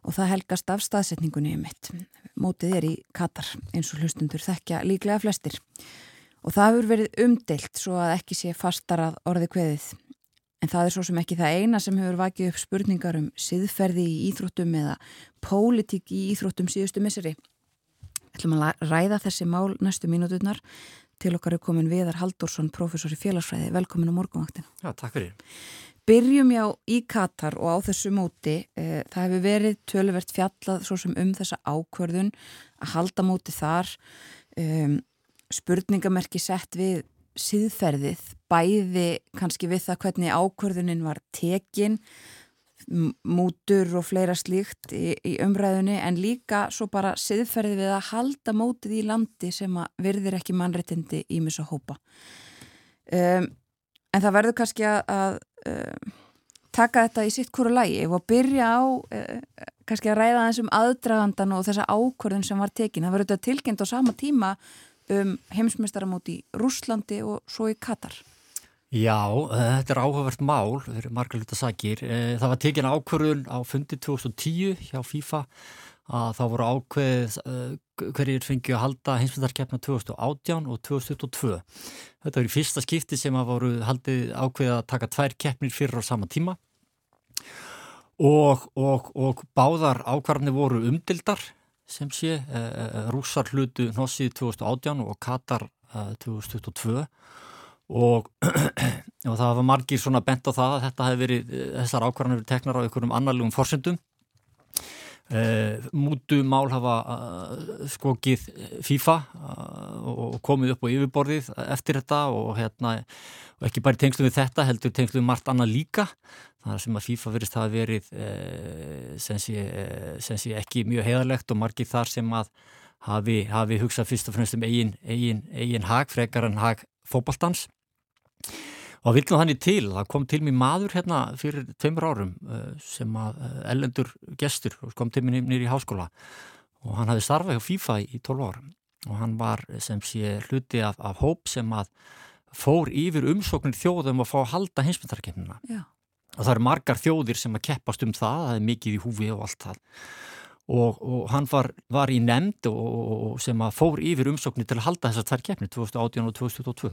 og það helgast af staðsetningunni um mitt. Mótið er í Katar eins og hlustundur þekkja líklega flestir. Og það hefur verið umdelt svo að ekki sé fastarað orði kveðið. En það er svo sem ekki það eina sem hefur vakið upp spurningar um siðferði í íþróttum eða pólitík í íþróttum síðustu misseri. Ætlum að ræða þessi mál næstu mínúturnar. Til okkar er komin Viðar Haldursson, professor í félagsfræði. Velkomin á morgunvaktina. Já, takk fyrir. Byrjum já í Katar og á þessu móti. Eh, það hefur verið töluvert fjallað svo sem um þessa ákverðun að halda móti þar. Um, spurningamerki sett við síðferðið, bæði kannski við það hvernig ákverðunin var tekin, mútur og fleira slíkt í, í umræðunni en líka svo bara síðferðið við að halda mótið í landi sem að virðir ekki mannrettindi í misa hópa. Um, en það verður kannski að, um, taka þetta í sitt hverju lægi og byrja á uh, kannski að ræða þessum aðdragandan og þessa ákverðun sem var tekin. Það verður þetta tilkynnt á sama tíma um heimsmeistaramóti í Rúslandi og svo í Katar. Já, þetta er áhugavert mál, það eru margar luta sakir. Það var tekin ákvörðun á fundi 2010 hjá FIFA að þá voru ákveð hverjir fengið að halda heimsmyndarkeppna 2018 og 2022. Þetta var í fyrsta skipti sem að voru haldið ákveð að taka tvær keppnir fyrir á sama tíma. Og, og, og báðar ákvarðanir voru umdildar sem sé, rússar hlutu hnossið 2018 og Katar 2022 og, og það var margir svona bent á það að þetta hefði verið, þessar ákvarðanir verið teknar á einhverjum annarlegum forsendum mútu mál hafa uh, skokið FIFA uh, og komið upp á yfirborðið eftir þetta og, hérna, og ekki bara tengslu við þetta heldur tengslu við margt annað líka. Það sem að FIFA verist hafa verið sem sé, sem sé ekki mjög heiðarlegt og margir þar sem að hafi, hafi hugsað fyrst og fremst um eigin, eigin, eigin hag, frekar en hag fókbaltans Og það vildi þannig til, það kom til mér maður hérna fyrir tveimur árum uh, sem að ellendur uh, gestur kom til mér nýri í háskóla og hann hafði starfað hjá FIFA í 12 árum og hann var sem sé hluti af, af hóp sem að fór yfir umsóknir þjóðum að fá að halda hinsmyndarkennina. Og það eru margar þjóðir sem að keppast um það, það er mikið í húfi og allt það. Og, og hann var, var í nefnd og, og sem að fór yfir umsóknir til að halda þessar tvær keppni 2018 og 2022.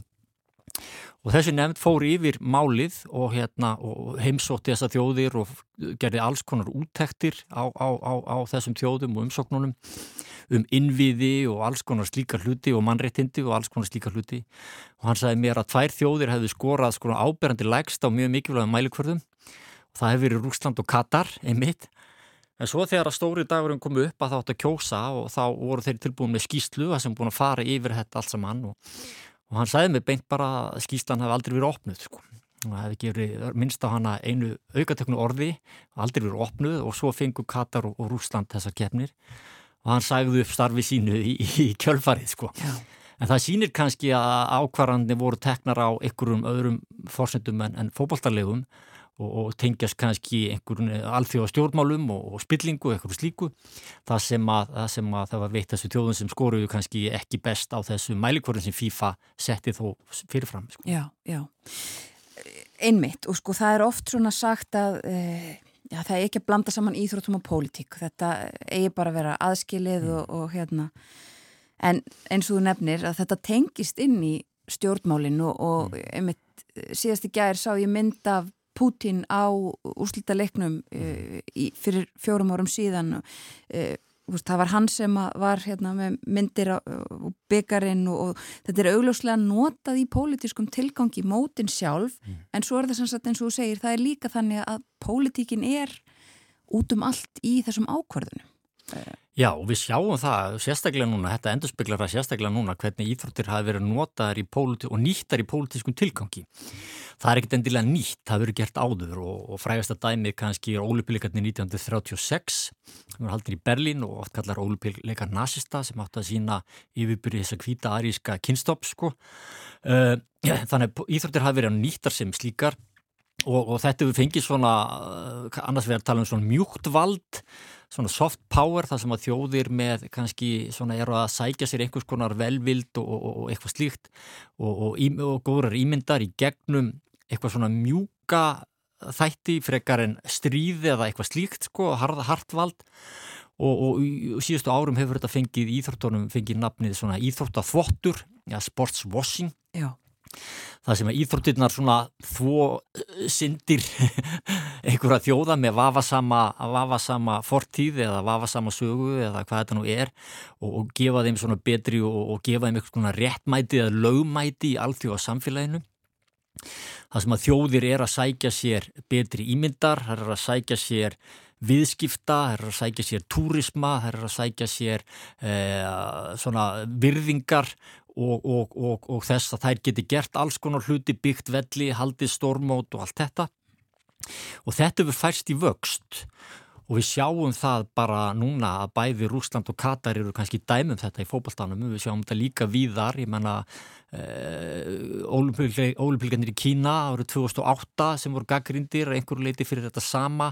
Og þessi nefnd fór yfir málið og, hérna, og heimsótti þessa þjóðir og gerði alls konar úttektir á, á, á, á þessum þjóðum og umsóknunum um innviði og alls konar slíkar hluti og mannreittindi og alls konar slíkar hluti. Og hann sagði mér að tvær þjóðir hefði skorað sko áberandi lægst á mjög mikilvægum mælikvörðum það hefði verið Rúsland og Katar einmitt. En svo þegar að stóri dagurum komu upp að það átt að kjósa og þá voru þeir tilbúin með skýslu að sem búin að fara yfir þetta allt saman og og hann sagði mig beint bara að skýslan hefði aldrei verið opnuð sko. og hefði gefið minnst á hana einu aukatöknu orði aldrei verið opnuð og svo fengur Katar og, og Rúsland þessar kefnir og hann sagði upp starfi sínu í, í kjölfarið sko. en það sýnir kannski að ákvarðandi voru teknar á einhverjum öðrum fórsendum en, en fókbaltarlegum og, og tengjast kannski einhverjum alþjóða stjórnmálum og, og spillingu einhverju slíku það sem að það, sem að það var veitt þessu tjóðun sem skoruðu kannski ekki best á þessu mælikvörðin sem FIFA setti þó fyrirfram sko. Já, já Einmitt og sko það er oft svona sagt að e, já, það er ekki að blanda saman íþróttum og pólitík þetta eigi bara að vera aðskilið mm. og, og hérna en eins og þú nefnir að þetta tengist inn í stjórnmálinn og, og mm. einmitt síðast í gæðir sá ég mynd af Putin á úslita leiknum uh, í, fyrir fjórum árum síðan uh, það var hann sem var hérna, með myndir og byggarinn og, og þetta er augljóslega notað í pólitískum tilgangi mótin sjálf mm. en svo er það sannsagt eins og þú segir það er líka þannig að pólitíkin er út um allt í þessum ákvarðunum Já, við sjáum það sérstaklega núna, þetta endurspeglar það sérstaklega núna hvernig íþróttir hafi verið notaðar og nýttar í pólitískum tilgangi. Það er ekkert endilega nýtt, það hefur verið gert áður og, og frægasta dæmið kannski er ólupilikarnir 1936, sem var haldin í Berlín og oft kallar ólupilikar nazista sem átti að sína yfirbyrði þessa hvita aríska kynstopp, sko. Uh, þannig að íþróttir hafi verið nýttar sem slíkar og, og þetta hefur fengið svona, uh, annars að tala um svona mjúkt vald, svona soft power þar sem að þjóðir með kannski svona eru að sækja sér einhvers konar velvild og, og, og eitthvað slíkt og, og góðrar ímyndar í gegnum eitthvað svona mjúka þætti frekar en stríði eða eitthvað slíkt sko, hartvald og síðustu árum hefur þetta fengið íþróttunum, fengið nafnið svona íþróttaþvottur, ja, sportswashing. Já það sem að íþróttirnar svona þvó eh, syndir einhverja þjóða með vafasama, vafasama fortíð eða vafasama sögu eða hvað þetta nú er og, og gefa þeim svona betri og, og gefa þeim eitthvað svona réttmæti eða lögmæti í allþjóða samfélaginu það sem að þjóðir er að sækja sér betri ímyndar, það er að sækja sér viðskipta, það er að sækja sér túrisma, það er að sækja sér eh, svona virðingar og, og, og, og þess að þær geti gert alls konar hluti byggt velli, haldið stormót og allt þetta. Og þetta hefur færst í vöxt og við sjáum það bara núna að bæði Rúsland og Katar eru kannski dæmum þetta í fókbaltanum, við sjáum þetta líka víðar, ég menna eh, ólimpilganir í Kína árið 2008 sem voru gaggrindir einhverju leiti fyrir þetta sama.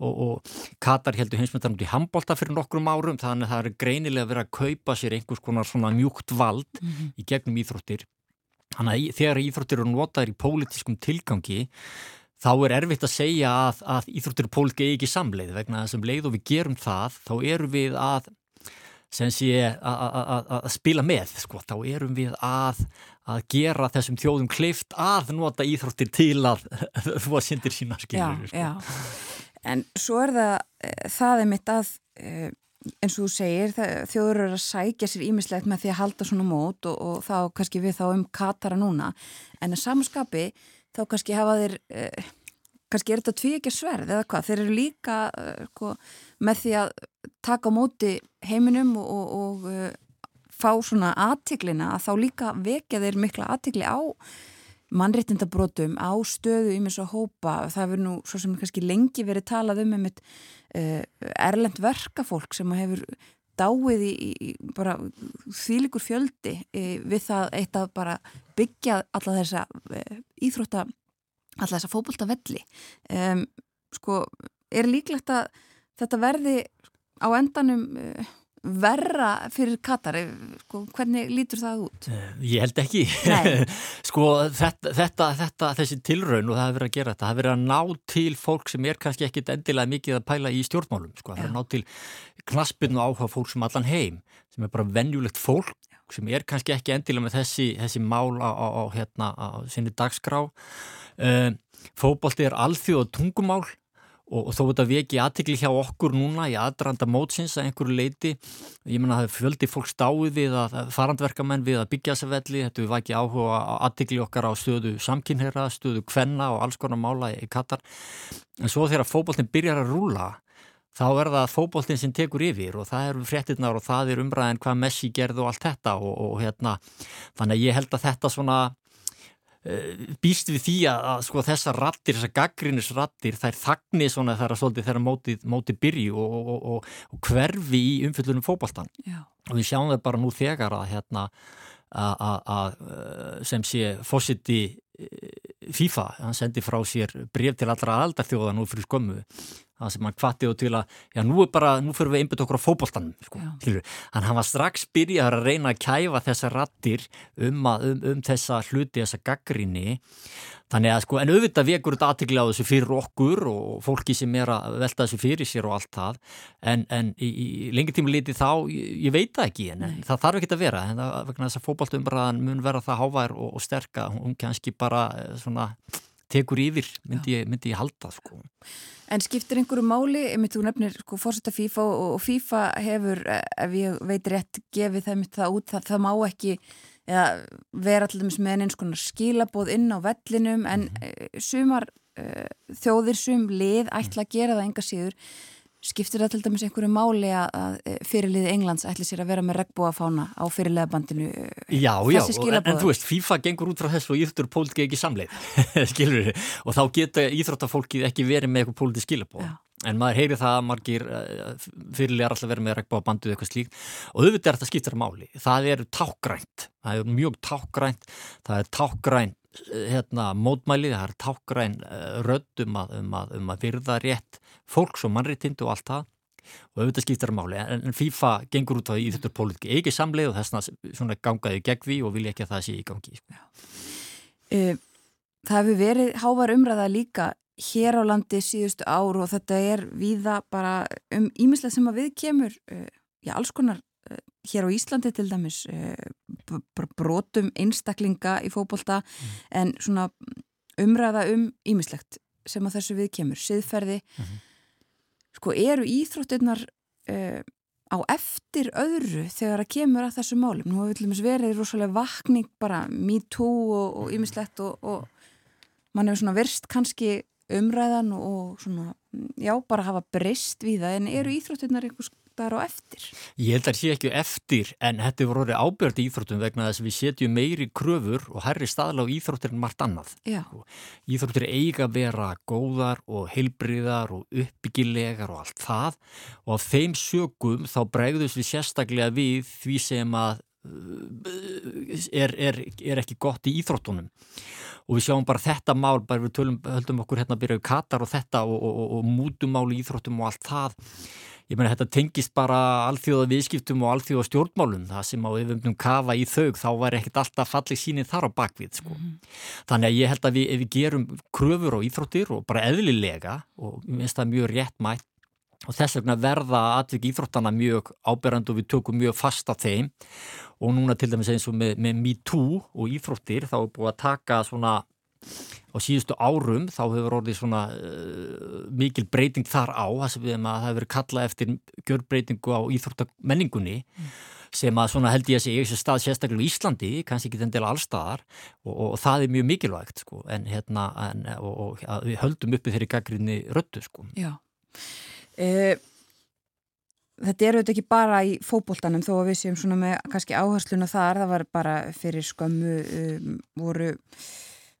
Og, og Katar heldur heimsmyndan út í handbólta fyrir nokkrum árum, þannig að það er greinilega verið að kaupa sér einhvers konar svona mjúkt vald mm -hmm. í gegnum íþróttir. Þannig að þegar íþróttir eru notaður í pólitískum tilgangi þá er erfitt að segja að, að íþróttur og pólitík er ekki samleið vegna þessum leið og við gerum það, þá erum við að, sé, að, að spila með, sko. þá erum við að gera þessum þjóðum kleift að nota íþróttir til að þú að syndir sína skilur. Já, sko. já, en svo er það, eh, það er mitt að, eh, eins og þú segir þjóður eru að sækja sér ímislegt með því að halda svona mót og, og þá kannski við þá um Katara núna en að samanskapi þá kannski hafa þeir eh, kannski er þetta tví ekki sverð eða hvað, þeir eru líka eh, sko, með því að taka móti heiminum og, og, og uh, fá svona aðtiklina að þá líka vekja þeir mikla aðtikli á mannréttindabrótum á stöðu í mjög svo hópa, það hefur nú svo sem kannski lengi verið talað um um eitt uh, erlend verkafólk sem hefur dáið í, í bara þýlikur fjöldi uh, við það eitt að bara byggja alla þessa uh, íþrótta alla þessa fókbólta velli um, sko, er líklegt að þetta verði á endanum verra fyrir Katar? Sko, hvernig lítur það út? Eh, ég held ekki. Sko þetta, þetta, þetta, þessi tilraun og það hefur verið að gera þetta, það hefur verið að ná til fólk sem er kannski ekkit endilega mikið að pæla í stjórnmálum, sko, það hefur ná til knaspinu áhuga fólk sem allan heim sem er bara venjulegt fólk Já. sem er kannski ekki endilega með þessi, þessi mál á, á, á, hérna, á sinni dagskrá. Um, fókbalti er alþjóð og tungumál og, og þó þetta veki aðtikli hjá okkur núna í aðdraranda mótsins að einhverju leiti ég menna að það fjöldi fólk stáið við að farandverkamenn við að byggja þessa velli þetta við vaki áhuga aðtikli okkar á stöðu samkynherra, stöðu kvenna og alls konar mála í Katar. En svo þegar fókbóltinn byrjar að rúla þá er það fókbóltinn sem tekur yfir og það eru fréttinnar og það er umræðin hvað Messi gerði og allt þetta og, og hérna þannig að ég held að þetta svona býst við því að, að sko, þessar rattir, þessar gaggrínisrattir þær þagni svona þegar svolítið þegar móti, móti byrju og, og, og, og hverfi í umfyllunum fókbaltan og við sjáum það bara nú þegar að hérna að eh, sem sé fósiti eh, FIFA, hann sendi frá sér bref til allra aldarþjóða nú fyrir skömmu það sem hann kvatti og til að já nú er bara, nú fyrir við einbjöðt okkur á fókbóltanum sko, hann hann var strax byrjað að reyna að kæfa þessa rattir um, að, um, um þessa hluti, þessa gaggrinni þannig að sko, en auðvitað vekur þetta aðtikli á þessu fyrir okkur og fólki sem er að velta þessu fyrir sér og allt það. En, en í, í lengi tíma liti þá, ég, ég veit það ekki en, en það þarf ekki að vera, en það vegna þess að fókbóltumbraðan mun vera það hávær og, og sterka, hún kannski bara eh, svona tekur yfir, myndi ég, myndi ég halda sko. En skiptir einhverju máli, ef þú nefnir sko, fórsetta FIFA og FIFA hefur, eh, ef ég veit rétt, gefið þeim það út, það, það má ekki eða, vera alltaf með eins konar skilabóð inn á vellinum en mm. sumar uh, þjóðir sum lið ætla að gera það enga síður Skiptir það til dæmis einhverju máli að fyrirliði Englands ætli sér að vera með regnbúafána á fyrirliðabandinu? Já, já, en, en þú veist, FIFA gengur út frá þessu og íþróttur pólitiki ekki samleið, skilur við, og þá geta íþróttafólkið ekki verið með eitthvað pólitið skilabóð. En maður heyri það að margir uh, fyrirliðar alltaf verið með regnbúabandu eða eitthvað slíkt og auðvitað er þetta skiptir máli. Það er tákgrænt, það er mjög tákgrænt, það er tákgrænt hérna, mótmæli, það er tákgræn uh, rödd um að, um, að, um að virða rétt fólks og mannréttindu og allt það og auðvitað skiptir máli en FIFA gengur út á í þetta politíki ekki samleið og þess að gangaði gegn því og vilja ekki að það sé í gangi sko. uh, Það hefur verið hávar umræða líka hér á landi síðustu ár og þetta er viða bara um ímislega sem að við kemur já, alls konar hér á Íslandi til dæmis brotum einstaklinga í fókbólta mm. en svona umræða um ímislegt sem að þessu við kemur, siðferði. Mm -hmm sko eru íþróttirnar uh, á eftir öðru þegar að kemur að þessu málum. Nú hefur verið rosalega vakning bara me too og ymmislegt og, og, og mann hefur svona verst kannski umræðan og svona, já, bara hafa breyst við það en eru íþróttirnar einhvers þar á eftir? Ég held að það sé ekki eftir en þetta voru orðið ábjörði íþróttum vegna þess að við setjum meiri kröfur og herri staðla á íþróttir en margt annað. Sko, íþróttir eiga að vera góðar og heilbriðar og uppbyggilegar og allt það og af þeim sögum þá bregðus við sérstaklega við því sem að uh, er, er, er ekki gott í íþróttunum og við sjáum bara þetta mál, bara við tölum, höldum okkur hérna að byrja í Katar og þetta og, og, og, og mútumál í íþróttum og allt það ég meina þetta tengist bara alþjóða viðskiptum og alþjóða stjórnmálum það sem á yfirumnum kafa í þau þá var ekkert alltaf fallið sínið þar á bakvið sko. mm. þannig að ég held að við, ef við gerum kröfur og íþróttir og bara eðlilega og ég finnst það mjög rétt mætt og þess vegna verða atvik íþróttana mjög áberand og við tökum mjög fast á þeim og núna til dæmis eins og með, með MeToo og íþróttir þá er búið að taka svona á síðustu árum þá hefur orðið svona uh, mikil breyting þar á það sem við hefum að það hefur kallað eftir gjörbreytingu á íþróttamenningunni mm. sem að svona held ég að sé í þessu stað sérstaklega í Íslandi, kannski ekki þenn del allstaðar og, og, og það er mjög mikilvægt sko, en hérna en, og við höldum uppi þeirri gaggrinni röttu sko. Já e Þetta eru auðvitað ekki bara í fókbóltanum þó að við séum svona með kannski áhersluna þar, það var bara fyrir skömmu um, voru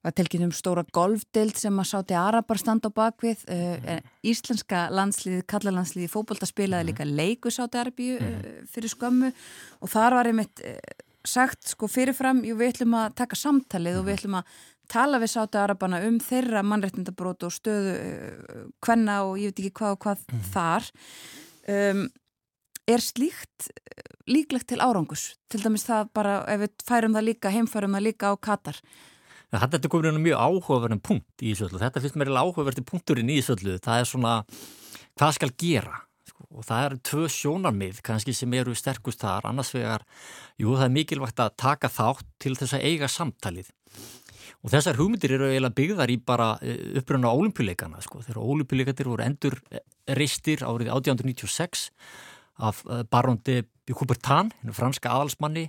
var telkinn um stóra golfdild sem að sáti Arabar standa á bakvið uh, Íslenska landslið, kallalandsliði fókbólta spilaði líka leiku sáti Arabíu uh, fyrir skömmu og þar var einmitt uh, sagt sko fyrirfram, jú við ætlum að taka samtalið og við ætlum að tala við sáti Arabana um þeirra mannreitnindabrót og stöðu hvenna og ég veit ekki hvað og hvað mm. þar um Er slíkt eh, líklegt til árangus? Til dæmis það bara, ef við færum það líka, heimfærum það líka á Katar. Þetta er komin mjög áhugaverðin punkt í Ísöldu. Þetta finnst mér áhugaverðin punkturinn í Ísöldu. Það er svona, hvað skal gera? Sko, og það eru tvö sjónarmið kannski sem eru sterkust þar. Annars vegar, jú það er mikilvægt að taka þátt til þess að eiga samtalið. Og þessar hugmyndir eru eiginlega byggðar í bara eh, upprönda ólimpíuleikana. Sko. Þegar ólimpíuleikandir voru endur reistir árið 1896 af eh, barondi Coubertin, franska aðalsmanni,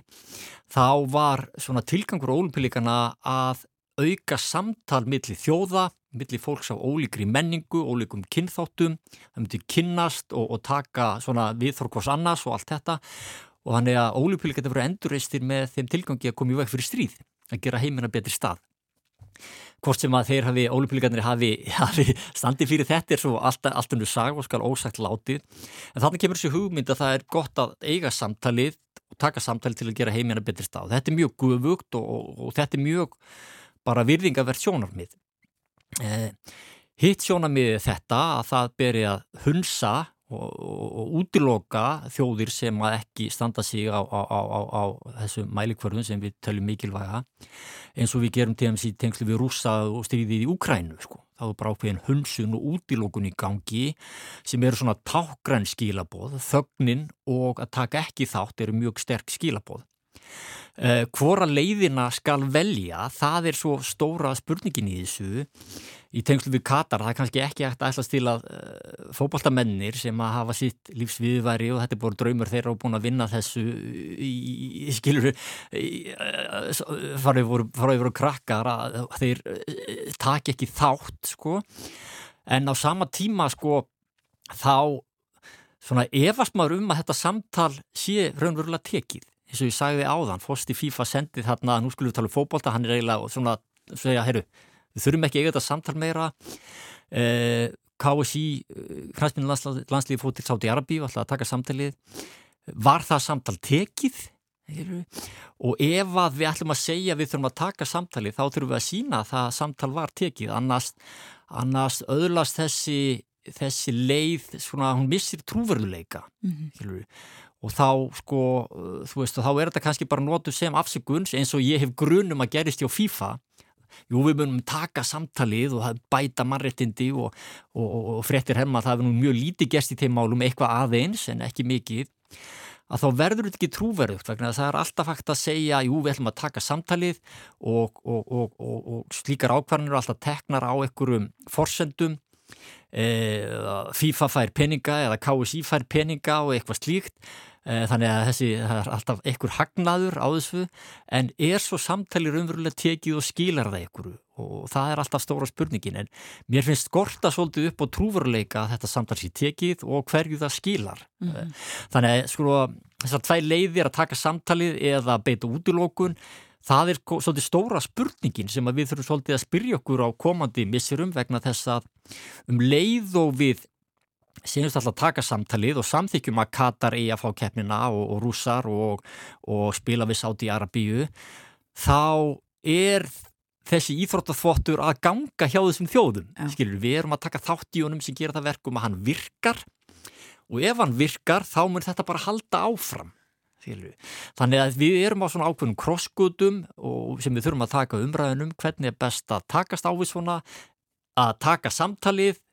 þá var svona tilgangur ólimpílikana að auka samtal millir þjóða, millir fólks á ólíkri menningu, ólíkum kynþáttum, það myndi kynnast og, og taka svona viðþorkos annars og allt þetta. Og þannig að ólimpílikana voru endurreistir með þeim tilgangi að koma í veg fyrir stríð, að gera heimina betri stað. Hvort sem að þeir hafi, ólupilíkarnir hafi, hafi standið fyrir þetta er svo allt þú sag og skal ósagt látið. En þannig kemur þessi hugmynd að það er gott að eiga samtalið og taka samtalið til að gera heimina betri stað. Þetta er mjög guðvugt og, og, og þetta er mjög bara virðingavert sjónarmið. Eh, hitt sjónarmið þetta að það beri að hunsa og, og útiloka þjóðir sem að ekki standa sig á, á, á, á þessu mælikvörðun sem við töljum mikilvæga eins og við gerum til þess í tengslu við rúsa og stríðið í Ukrænu sko. þá er bara ákveðin hunsun og útilokun í gangi sem eru svona tákgræn skilaboð, þögnin og að taka ekki þátt eru mjög sterk skilaboð hvora leiðina skal velja það er svo stóra spurningin í þessu. Í tengslu við Katar, það er kannski ekki eftir að ætla til að eh, fókbaltamennir sem að hafa sitt lífsviðværi og þetta er búin draumur þeirra og búin að vinna þessu í, skiluru farið voru, voru krakkar að þeir uh, taki ekki þátt sko. En á sama tíma sko þá svona efast maður um að þetta samtal sé raunverulega tekið eins og ég sagði áðan, Fosti FIFA sendið þarna, nú skulum við tala um fókbólta, hann er eiginlega svona, segja, heyrru, við þurfum ekki eiga þetta samtal meira. Eh, KSI, Kransminn landslíði fótt til Sáti Arabi og ætlaði að taka samtalið. Var það samtal tekið? Heyrru? og ef að við ætlum að segja við þurfum að taka samtalið, þá þurfum við að sína að það samtal var tekið, annars annars öðlast þessi þessi leið, svona, hún missir trúveruleika mm -hmm og þá sko, þú veist, þá er þetta kannski bara nótu sem afsökuns eins og ég hef grunum að gerist hjá FIFA. Jú, við munum taka samtalið og bæta mannrettindi og, og, og, og frettir hefma að það er nú mjög lítið gerst í þeim málum, eitthvað aðeins en ekki mikið, að þá verður þetta ekki trúverðugt vegna að það er alltaf hægt að segja, jú, við ætlum að taka samtalið og slíkar ákvarðanir alltaf teknar á einhverjum forsendum, e, FIFA fær peninga eða KSI fær peninga og eitthvað slíkt þannig að þessi, það er alltaf einhver hagnaður á þessu en er svo samtalir umverulega tekið og skilar það einhverju og það er alltaf stóra spurningin en mér finnst skorta svolítið upp á trúveruleika þetta samtal sé tekið og hverju það skilar mm -hmm. þannig að sko þessar tvæ leiðir að taka samtalið eða beita útilókun það er svolítið stóra spurningin sem við þurfum svolítið að spyrja okkur á komandi missurum vegna þess að um leið og við Sýnumst alltaf að taka samtalið og samþykjum að Katar eigi að fá keppnina og, og rússar og, og spila við Sáti Arabíu þá er þessi íþróttaþvottur að ganga hjá þessum þjóðum. Ja. Skilur, við erum að taka þátt í honum sem gera það verkum að hann virkar og ef hann virkar þá mun þetta bara halda áfram. Skilur. Þannig að við erum á svona ákveðnum krosskutum sem við þurfum að taka umræðunum hvernig er best að takast á við svona að taka samtalið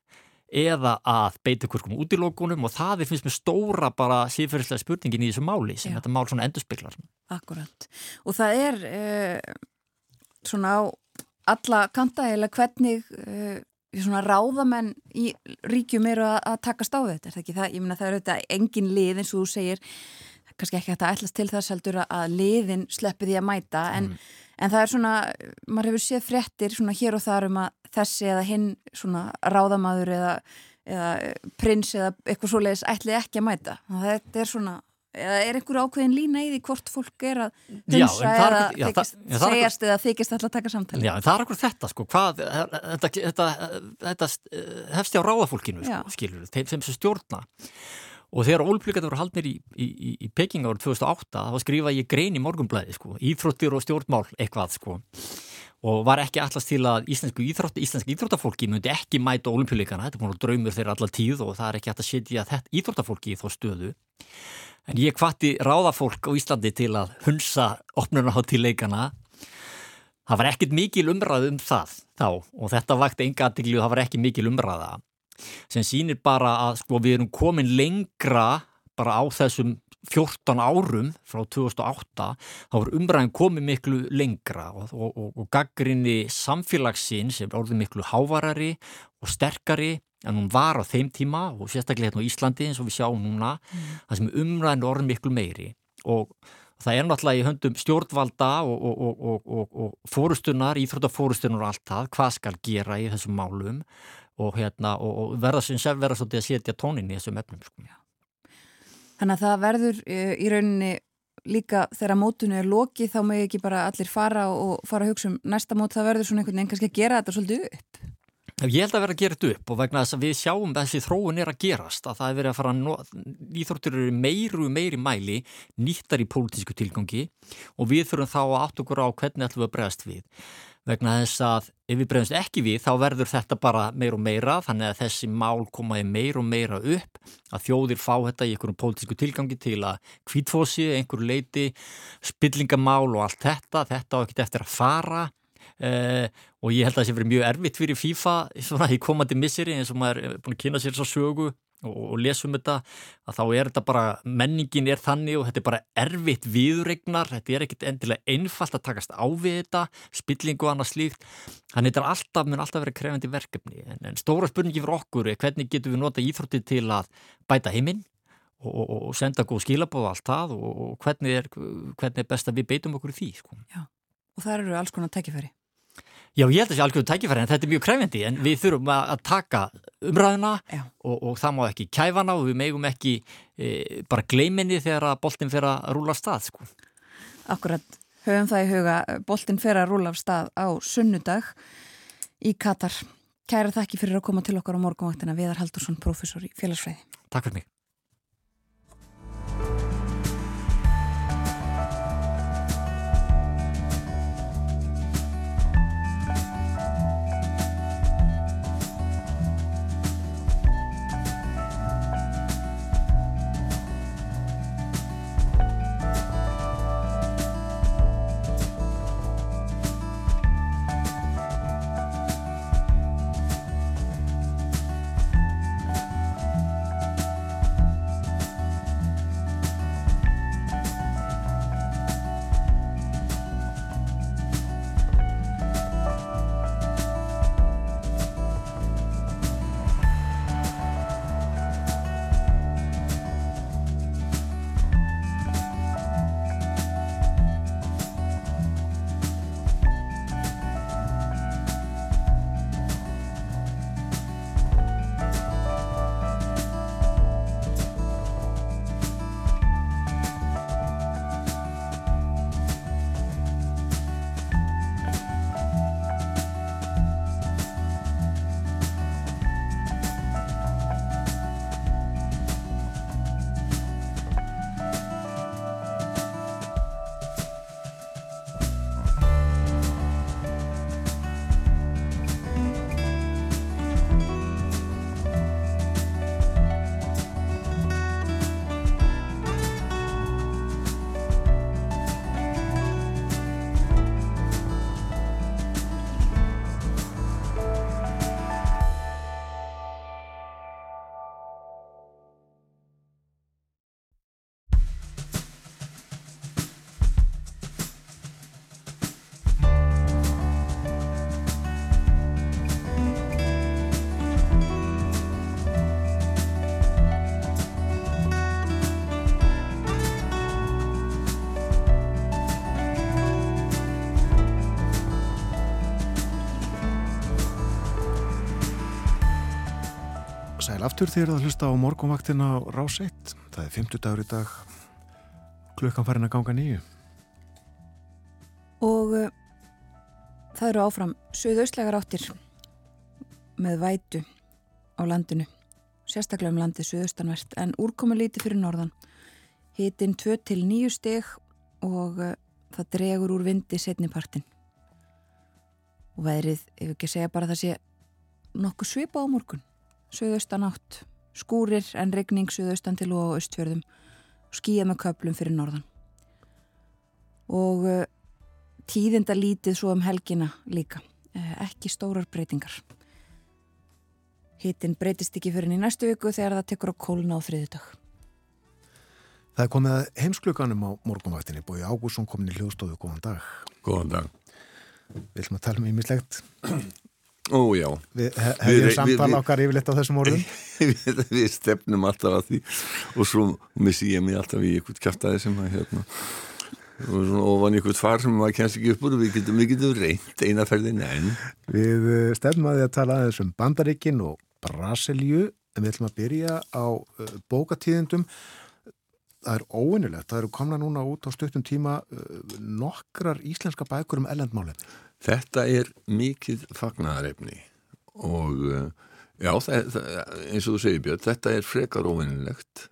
eða að beita ykkur um útilókunum og það er finnst mér stóra bara síðferðislega spurningin í þessu máli sem Já. þetta mál svona endurspeglar. Akkurat og það er eh, svona á alla kanta eða hvernig uh, svona ráðamenn í ríkjum eru að, að takast á þetta, er það ekki það? Ég minna það er auðvitað engin lið eins og þú segir kannski ekki að ætlast til þess heldur að liðin sleppi því að mæta en, mm. En það er svona, maður hefur séð fréttir svona hér og þar um að þessi eða hinn svona ráðamaður eða, eða prins eða eitthvað svoleiðis ætli ekki að mæta. Þetta er svona eða er einhver ákveðin lína í því hvort fólk er að hunsa eða já, þykist, já, það, segjast eða þykist alltaf að taka samtali Já, það er okkur þetta sko hvað, þetta, þetta, þetta hefst á ráðafólkinu sko, skilur, þeim sem stjórna og þegar ólplíkaður voru haldnir í, í, í, í Peking árið 2008 þá skrifa ég grein í morgunblæði sko, íþróttir og stjórnmál eitthvað sko. Og var ekki allast til að íslensku íþrótt, íslensk íþróttafólki myndi ekki mæta olimpíuleikana, þetta er búin að draumur þeirra allar tíð og það er ekki hægt að setja þetta íþróttafólki í þó stöðu. En ég kvatti ráðafólk á Íslandi til að hunsa opnunaháttileikana það var ekkit mikil umræð um það þá og þetta vakti enga aðtikli og það var ekki mikil umræða sem sýnir bara að sko, við erum komin lengra bara á þessum 14 árum frá 2008 þá er umræðin komið miklu lengra og, og, og, og gaggrinni samfélagsinn sem orðið miklu hávarari og sterkari en hún var á þeim tíma og sérstaklega hérna á Íslandi eins og við sjáum núna mm. það sem umræðin orðið miklu meiri og það er náttúrulega í höndum stjórnvalda og fórustunar, íþróttafórustunar og allt það, hvað skal gera í þessum málum og, hérna, og, og verða sem sem verða svolítið að setja tónin í þessum efnum sko. Þannig að það verður e, í rauninni líka þegar mótunni er loki þá mögum ekki bara allir fara og fara að hugsa um næsta mót það verður svona einhvern veginn kannski að gera þetta svolítið upp. Ég held að vera að gera þetta upp og vegna þess að við sjáum þessi þróun er að gerast að það er verið að fara nýþórtur eru meiru meiri mæli nýttar í pólitísku tilgangi og við þurfum þá að átt okkur á hvernig ætlum við að bregast við vegna þess að ef við bregðumst ekki við þá verður þetta bara meir og meira þannig að þessi mál komaði meir og meira upp að þjóðir fá þetta í einhverjum pólitísku tilgangi til að kvítfósi, einhverju leiti, spillingamál og allt þetta, þetta á ekkert eftir að fara eh, og ég held að það sé verið mjög erfitt fyrir FIFA svona, í komandi misseri eins og maður er búin að kynna sér svo sögu og, og lesum þetta að þá er þetta bara, menningin er þannig og þetta er bara erfitt viðregnar, þetta er ekkit endilega einfalt að takast á við þetta, spillingu og annað slíkt, þannig þetta er alltaf, mun alltaf verið krefandi verkefni, en, en stóra spurningi fyrir okkur er hvernig getum við nota íþrótti til að bæta heiminn og, og, og senda góð skilabóð allt það og hvernig er, hvernig er best að við beitum okkur í því. Sko. Já, og það eru alls konar tækifæri. Já, ég held að það sé algjörðu tækifæri en þetta er mjög kræfindi en við þurfum að taka umræðuna og, og það má ekki kæfana og við megum ekki e, bara gleiminni þegar að boltin fer að rúla af stað sko. Akkurat, höfum það í huga boltin fer að rúla af stað á sunnudag í Katar. Kæra þakki fyrir að koma til okkar á morgunvaktina Viðar Haldursson, professor í félagsfræði. Takk fyrir mig. Aftur þegar það hlusta á morgunvaktina á Rás 1. Það er 50 dagur í dag, klukkan farin að ganga nýju. Og uh, það eru áfram söðaustlegar áttir með vætu á landinu, sérstaklega um landið söðaustanvert, en úrkomu líti fyrir norðan. Hittin 2 til 9 steg og uh, það dregur úr vindi setnipartin. Og veðrið, ef ekki segja bara það sé nokkuð svipa á morgun söðaustan átt, skúrir en regning söðaustan til og austfjörðum skýja með köplum fyrir norðan. Og uh, tíðinda lítið svo um helgina líka uh, ekki stórar breytingar. Hittin breytist ekki fyrir í næstu viku þegar það tekur á kóluna á þriðudag Það er komið að heimskluganum á morgunvaktinni. Búið Ágússon komin í hljóðstofu, góðan dag. Góðan dag. Við ætlum að tala um ímislegt Ó já. Við hefum samtala okkar yfirleitt á þessum orðum. Við, við stefnum alltaf að því. Og svo missi ég mig alltaf í eitthvað kæftæði sem að hérna og svona ofan eitthvað far sem maður kennst ekki upp úr. Við getum, við getum reynd einaferðin en Við eh, stefnum að því að tala aðeins um Bandaríkin og Brasilju en við ætlum að byrja á uh, bókatíðendum Það er óvinnilegt, það eru komna núna út á stuttum tíma uh, nokkrar íslenska bækur um ellendmáli Þetta er mikið fagnarefni og uh, já, það, eins og þú segir Björn, þetta er frekar óvinnilegt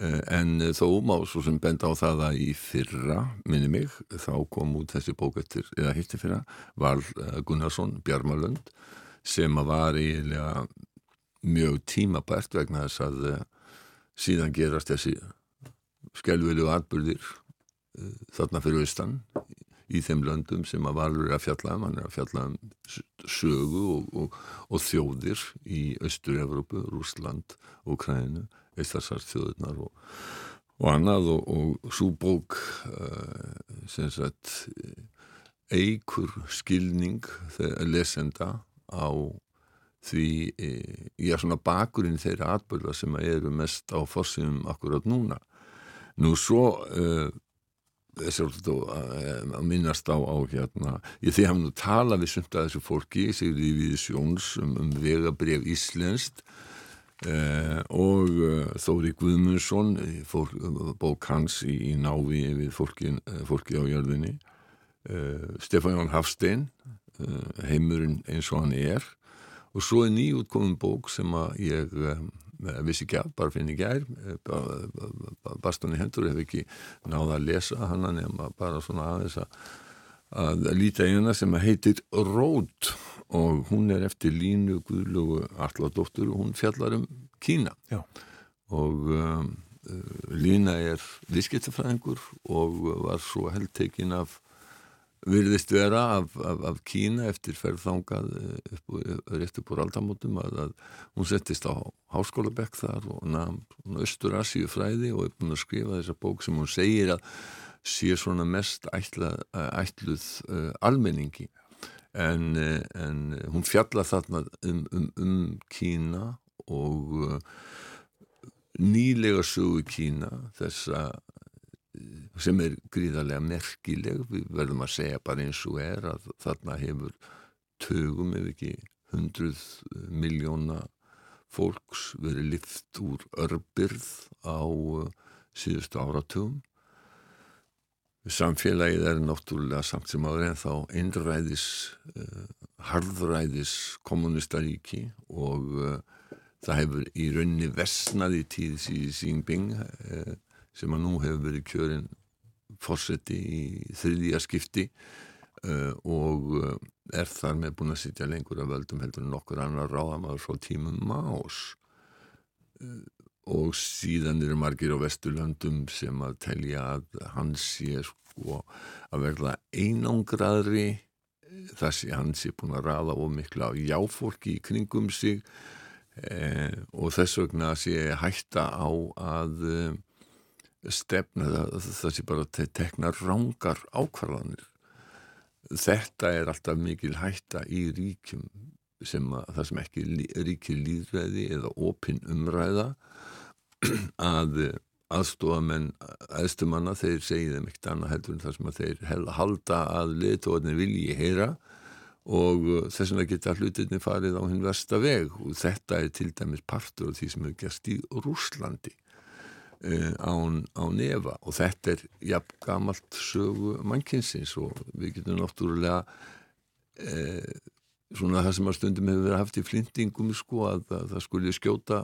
uh, en þó má svo sem benda á það að í fyrra, minni mig, þá kom út þessi bókettir, eða hitti fyrra, Val Gunnarsson, Bjarmalund, sem var eiginlega mjög tímabært vegna þess að síðan gerast þessi skelvilu atbyrðir þarna fyrir austan í þeim löndum sem að valur er að fjalla um, hann er að fjalla um sögu og, og, og þjóðir í Östur-Európu, Rúsland, Ukraínu, Eistasars þjóðirnar og, og annað og svo bók uh, sem sagt eigur skilning lesenda á því ég er svona bakurinn þeirra atbyrða sem eru mest á fórsýnum akkurat núna. Nú svo uh, svolítið að minnast á, á hérna, ég þegar hann nú tala við sumt að þessu fólki, Sigurði við Sjóns um, um vegabref Íslenskt eh, og uh, Þóri Guðmundsson fólk, bók hans í, í návi við fólki, fólki á jörðinni eh, Stefán Jón Hafstein eh, heimurinn eins og hann er og svo er nýjútkominn bók sem að ég vissi ekki að, bara finn ekki ær bastunni hendur hef ekki náða að lesa hana nema bara svona aðeins að, að líta eina sem heitir Rót og hún er eftir Línu Guðlugu Alladóttur og hún fjallar um Kína Já. og um, Lína er viðskiptafræðingur og var svo heldtekinn af virðist vera af, af, af Kína eftir ferðþangað upp, rétt upp úr aldamótum að, að hún settist á háskólabekk þar og nafn Östur Asíu fræði og er búin að skrifa þessa bók sem hún segir að sé svona mest ætla, ætluð uh, almenningi. En, en hún fjalla þarna um, um, um Kína og uh, nýlega sögu Kína þessa sem er gríðarlega merkileg. Við verðum að segja bara eins og er að þarna hefur tögum ef ekki hundruð miljóna fólks verið lift úr örbyrð á síðustu áratugum. Samfélagið er náttúrulega samt sem áður en þá einræðis uh, harðræðis kommunistaríki og uh, það hefur í raunni versnað í tíð síðan Sýnbing uh, sem að nú hefur verið kjörin fórseti í þriðja skipti uh, og uh, er þar með búin að sitja lengur að völdum heldur nokkur annar ráðamaður frá tímum más uh, og síðan eru margir á Vesturlandum sem að telja að hans sé sko að verða einangraðri þar sé hans sé búin að ráða og mikla jáfólki í kringum sig eh, og þess vegna sé hætta á að stefna það, sé bara að tekna rángar ákvarðanir. Þetta er alltaf mikil hætta í ríkjum sem að það sem ekki ríkir líðræði eða opinn umræða að aðstofamenn aðstumanna þeir segja þeim ekkert annað heldur en það sem að þeir halda að letóðinni vilji heyra og uh, þess vegna geta hlutinni farið á hinn versta veg. Og þetta er til dæmis partur af því sem er gerst í Rúslandi uh, án, á nefa og þetta er jafn gamalt sögu mannkynsins og við getum náttúrulega uh, svona það sem að stundum hefur verið haft í flindingum sko að, að það skulle skjóta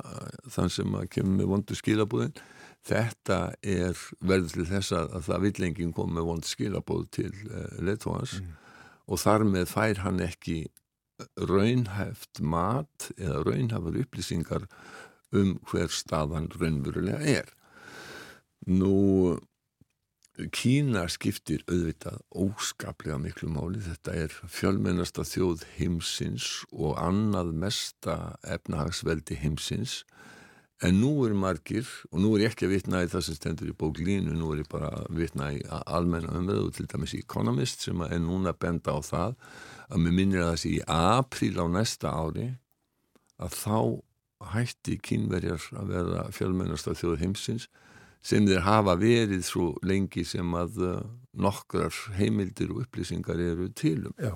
þann sem að kemur með vondu skilabúðin þetta er verður til þess að, að það villengin kom með vondu skilabúð til uh, leittóhans mm. Og þar með fær hann ekki raunhæft mat eða raunhafar upplýsingar um hver staðan raunverulega er. Nú, Kína skiptir auðvitað óskaplega miklu máli. Þetta er fjölmennasta þjóð heimsins og annað mesta efnahagsveldi heimsins En nú er margir, og nú er ég ekki að vitna í það sem stendur í bóklínu, nú er ég bara að vitna í almenna umveðu, til dæmis Economist sem er núna benda á það að mér minnir að þessi í apríl á næsta ári að þá hætti kínverjar að vera fjölmennast af þjóð heimsins sem þeir hafa verið svo lengi sem að uh, nokkrar heimildir og upplýsingar eru tilum. Já.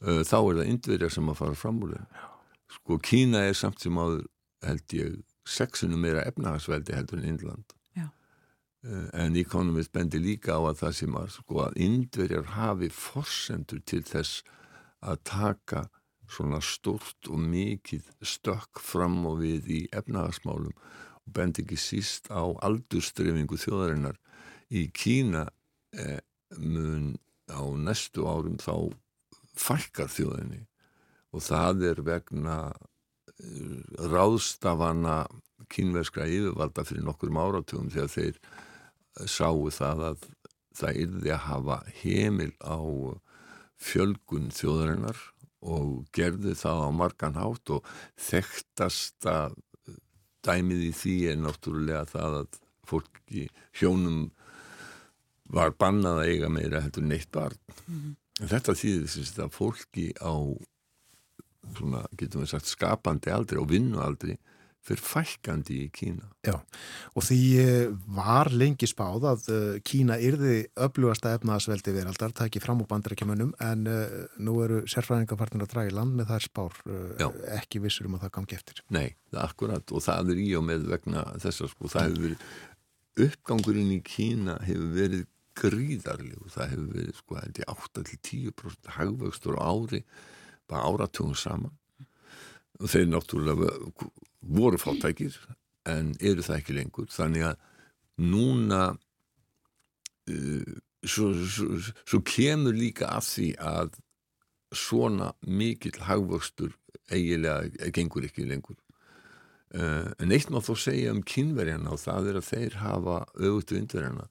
Uh, þá er það indverjar sem að fara fram úr þeim. Sko Kína er samt sem áður held ég sexunum meira efnahagsveldi heldur en Índland uh, en Economist bendi líka á að það sem að sko að Indverjar hafi forsendur til þess að taka svona stort og mikið stökk fram og við í efnahagsmálum og bendi ekki síst á aldurstrefingu þjóðarinnar í Kína eh, mun á næstu árum þá fælkar þjóðinni. Og það er vegna ráðstafana kínverskra yfirvalda fyrir nokkur áratugum þegar þeir sáu það að það yrði að hafa heimil á fjölgun þjóðarinnar og gerði það á margan hátt og þekktasta dæmið í því er náttúrulega það að fólki hjónum var bannað að eiga meira heldur neitt barn. Mm -hmm. Þetta þýðir að fólki á svona, getum við sagt, skapandi aldrei og vinnualdri fyrir fælkandi í Kína. Já, og því eh, var lengi spáð að eh, Kína yrði öflugasta efnaðsveldi veraldar, það ekki fram úr bandarækjumunum, en uh, nú eru sérfræðingafarnir að draga í land með þær spár, uh, ekki vissur um að það gangi eftir. Nei, það er akkurat og það er í og með vegna þess að sko, það hefur verið, uppgangurinn í Kína hefur verið gríðarlegu, það hefur verið sko, held ég, 8-10% hagvöxtur á ári bara áratugum saman og þeir náttúrulega voru fátækir en eru það ekki lengur. Þannig að núna uh, svo, svo, svo kemur líka af því að svona mikill hagvöxtur eigilega gengur ekki lengur. Uh, en eitt má þó segja um kynverjana og það er að þeir hafa auðvitað undverjana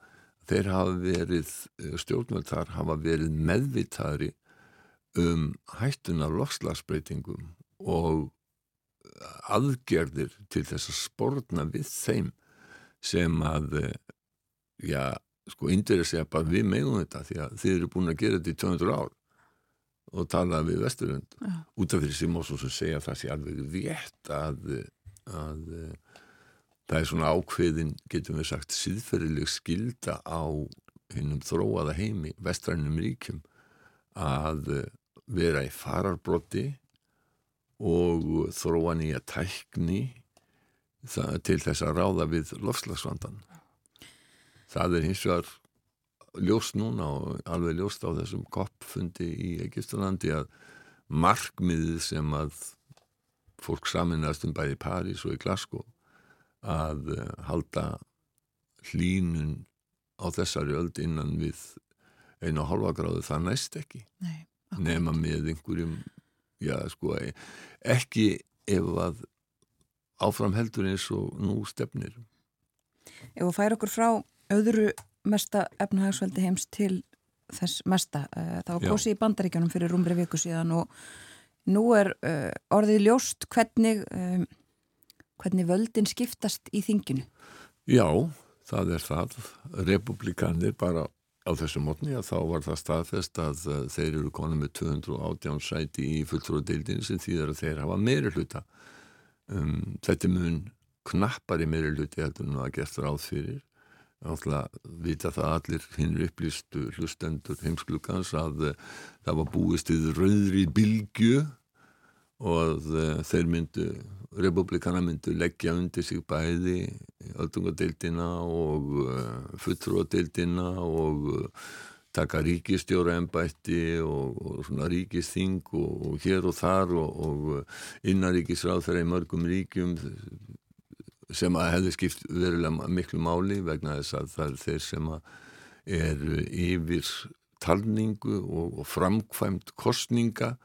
þeir hafa verið uh, stjórnvöldar hafa verið meðvitaðri um hættun af lokslasbreytingum og aðgerðir til þess að spórna við þeim sem að já, sko, indir að segja bara við meðum þetta því að þið eru búin að gera þetta í 200 ár og tala við Vesturlund ja. út af því sem ósum sem segja það sé alveg rétt að, að það er svona ákveðin, getum við sagt síðferðileg skilda á hinnum þróaða heimi, vestrænum ríkjum að vera í fararbrotti og þróa nýja tækni til þess að ráða við lofslagsvandan. Það er hins vegar ljóst núna og alveg ljóst á þessum koppfundi í Egiptalandi að markmiðið sem að fólk saminast um bæði París og í Glasgow að eh, halda hlínun á þessari öld innan við einu halva gráðu það næst ekki. Nei nema með einhverjum já sko ekki ef að áfram heldur eins og nú stefnir. Ef þú fær okkur frá öðru mesta efnahagsveldi heims til þess mesta eh, þá gósi í bandaríkjanum fyrir rúmri viku síðan og nú er uh, orðið ljóst hvernig um, hvernig völdin skiptast í þinginu. Já, það er það. Republikanir bara á þessu mótni að þá var það staðfest að uh, þeir eru konið með 218 sæti í fulltrúadeildin sem þýðar að þeir hafa meiri hluta um, þetta mun knappari meiri hluti heldur en það gerst ráð fyrir. Alltaf vita það allir hinn upplýstu hlustendur heimsklugans að uh, það var búist við rauðri bilgju og uh, þeir myndu, republikana myndu leggja undir sig bæði öldungadeildina og uh, fulltrúadeildina og taka ríkistjóra ennbætti og, og svona ríkisþing og, og hér og þar og, og innaríkisráð þeirra í mörgum ríkjum sem að hefði skipt verulega miklu máli vegna þess að það er þeir sem eru yfir talningu og framkvæmt kostninga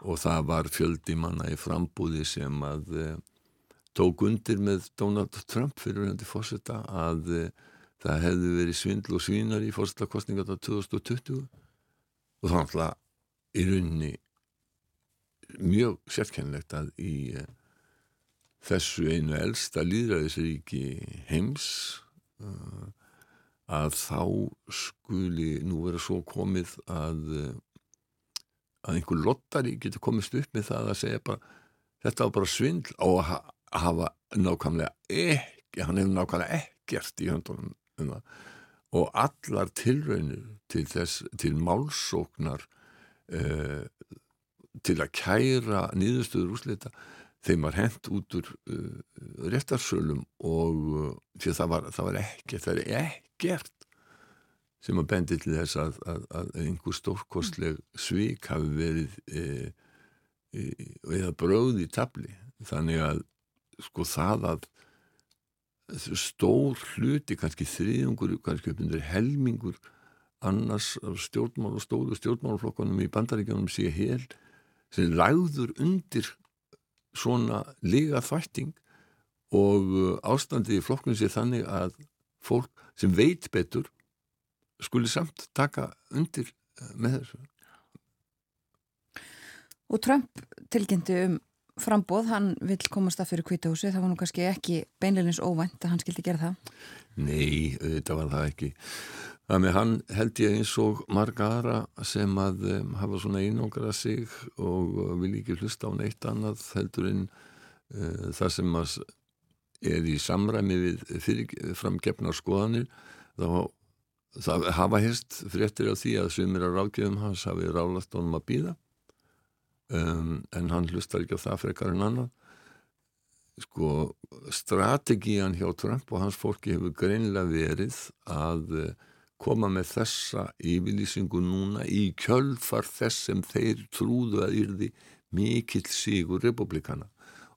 og það var fjöldi manna í frambúði sem að e, tók undir með Donald Trump fyrir hundi fórseta að e, það hefði verið svindl og svínar í fórsetakostninga á 2020 og þannig að í rauninni mjög sérkennlegt að í e, þessu einu elsta líðræðisríki heims að þá skuli nú vera svo komið að að einhver lottari getur komist upp með það að segja bara þetta var bara svindl og að hafa nákvæmlega ekki hann hefur nákvæmlega ekkert í höndunum um og allar tilraunir til þess til málsóknar uh, til að kæra nýðustuður úslita þeim var hendt út úr uh, réttarsölum og uh, það var, það var ekkert, það er ekkert sem að bendi til þess að, að, að einhver stórkostleg svík hafi verið e, e, eða bröð í tabli þannig að sko það að stór hluti, kannski þriðungur kannski upp undir helmingur annars stjórnmál og stóðu stjórnmálflokkanum í bandaríkjónum sé hel sem lagður undir svona liga þvætting og ástandið í flokknum sé þannig að fólk sem veit betur skuli samt taka undir uh, með þessu. Og Trump tilkynnti um frambóð, hann vil komast að fyrir kvítahúsi, það var nú kannski ekki beinleilins óvænt að hann skildi gera það? Nei, þetta var það ekki. Þannig hann held ég eins og marga aðra sem að um, hafa svona einóngra sig og uh, vil ekki hlusta á neitt annað heldur en uh, það sem er í samræmi við fyrirframgefnar skoðanir þá það hafa hérst fréttir á því að sumir að ráðgjöfum hans hafi ráðlast honum að býða um, en hann hlustar ekki á það frekar en annað. Sko strategían hjá Trump og hans fólki hefur greinlega verið að koma með þessa yfirlýsingu núna í kjölfar þess sem þeir trúðu að yrði mikill sígur republikana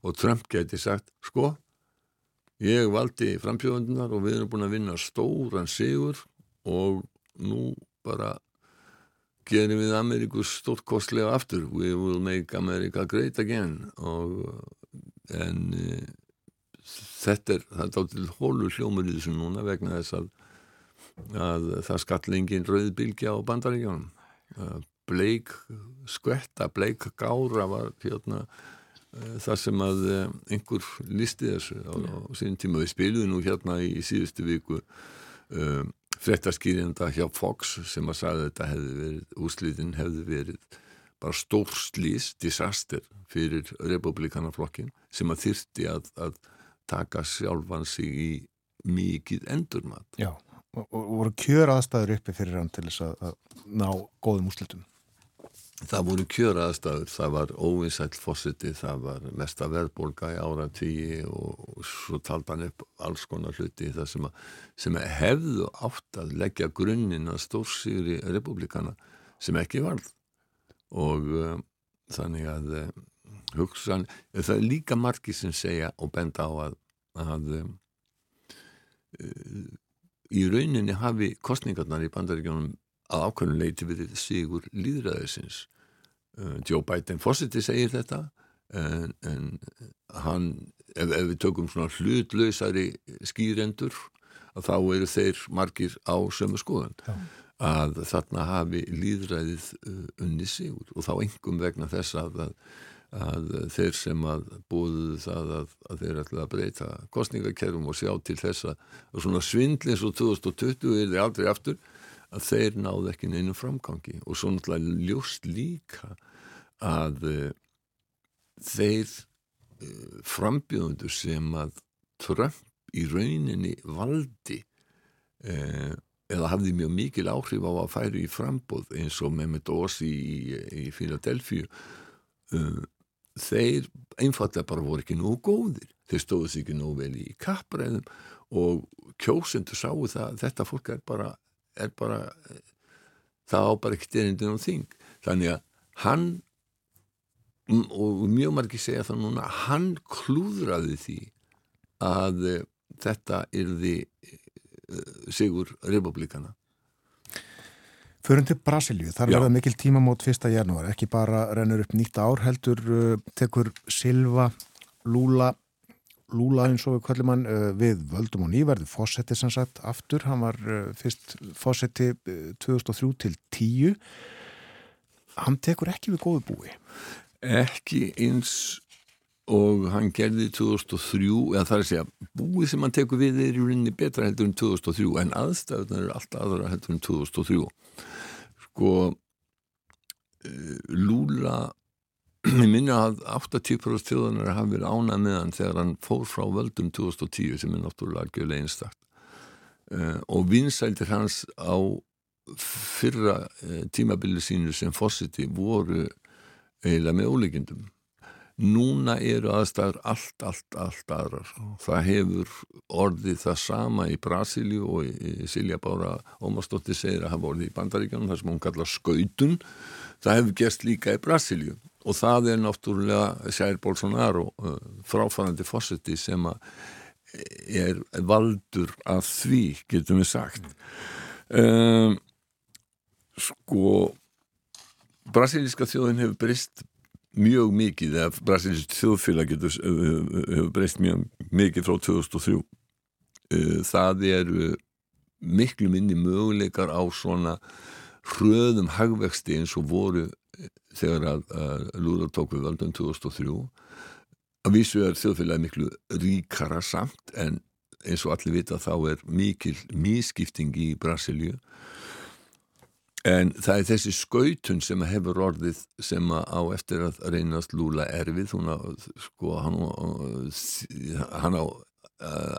og Trump geti sagt sko, ég valdi frambjöðundunar og við erum búin að vinna stóran sigur og nú bara gerum við Ameríku stórkostlega aftur. We will make America great again. Og en e, þetta er það er átil hólu hljómur í þessu núna vegna þess að að það skall engin rauðbylgja á bandaríkjónum bleik skvetta, bleik gára var hérna uh, það sem að einhver listi þessu á, á sín tíma. Við spilum nú hérna í, síðustu viku uh, frettaskýrinda hjá Fox sem að sagði að þetta hefði verið úslítin hefði verið bara stórslís, disaster fyrir republikanaflokkin sem að þyrti að, að taka sjálfan sig í mikið endurmat Já og, og voru kjör aðstæður uppi fyrir hann til þess að, að ná góðum úslitum? Það voru kjör aðstæður, það var óvinsætt fósiti, það var mesta verðbólga í ára tíi og, og svo talda hann upp alls konar hluti það sem, að, sem að hefðu átt að leggja grunninn að stórsýri republikana sem ekki varð. Og um, þannig að um, hugsan, það er líka margi sem segja og benda á að, að um, í rauninni hafi kostningarnar í bandaríkjónum að ákveðinu leiti við sigur líðræðisins uh, Joe Biden fósiti segir þetta en, en hann ef, ef við tökum svona hlutlausari skýrendur að þá eru þeir margir á sömu skoðan Já. að þarna hafi líðræðið uh, unni sigur og þá engum vegna þess að, að að þeir sem að búðu það að, að þeir ætla að breyta kostningakerfum og sjá til þess að svona svindlins og 2020 er þeir aldrei aftur að þeir náðu ekki neinu framgangi. Og svo náttúrulega ljóst líka að uh, þeir uh, frambjöðundur sem að Trump í rauninni valdi eh, eða hafði mjög mikil áhrif á að færi í frambóð eins og Mehmet Osi í, í Philadelphia uh, þeir einfallega bara voru ekki nógu góðir. Þeir stóðu sig ekki nógu vel í kappræðum og kjósendur sáu það þetta fólk er bara, er bara það á bara ekkert erindin á þing. Þannig að hann og mjög margir segja það núna hann klúðraði því að þetta yrði sigur republikana Förum til Brasilíu, þar verða mikil tímamót 1. janúar, ekki bara rennur upp nýtt ár heldur uh, tekur Silva, Lula Lula eins og við kvöllum hann uh, við völdum og nýverði fósetti sem sagt aftur, hann var uh, fyrst fósetti uh, 2003 til 10 hann tekur ekki við góðu búi. Ekki eins og hann gerði 2003 eða það er að segja, búið sem hann tekur við er í rauninni betra heldur en 2003 en aðstæðunar eru alltaf aðra heldur en 2003 sko eh, Ég minna að 80% þjóðanar hafi verið ánað með hann þegar hann fór frá völdum 2010 sem er náttúrulega algjörlega einstakt. Uh, og vinsældir hans á fyrra uh, tímabili sínu sem fósiti voru eiginlega með ólíkindum. Núna eru aðstæður allt, allt, allt aðrar. Það hefur orðið það sama í Brasilíu og Silja Bára Ómarsdóttir segir að hafa orðið í Bandaríkjanum þar sem hún kallar skautun. Það hefur gerst líka í Brasilíu og það er náttúrulega Sjær Bolsonaro uh, fráfærandi fósetti sem að er valdur af því, getum við sagt. Um, sko brasilíska þjóðin hefur breyst mjög mikið, eða brasilísk þjóðfélag getur, hefur breyst mjög mikið frá 2003 það eru miklu minni möguleikar á svona hröðum hagvexti eins og voru þegar að, að Lúður tók við völdum 2003 að vísu er þjóðfélagi miklu ríkara samt en eins og allir vita þá er mikil mískipting í Brasilíu En það er þessi skautun sem hefur orðið sem á eftir að reynast lúla erfið, hún á, sko, hann, hann á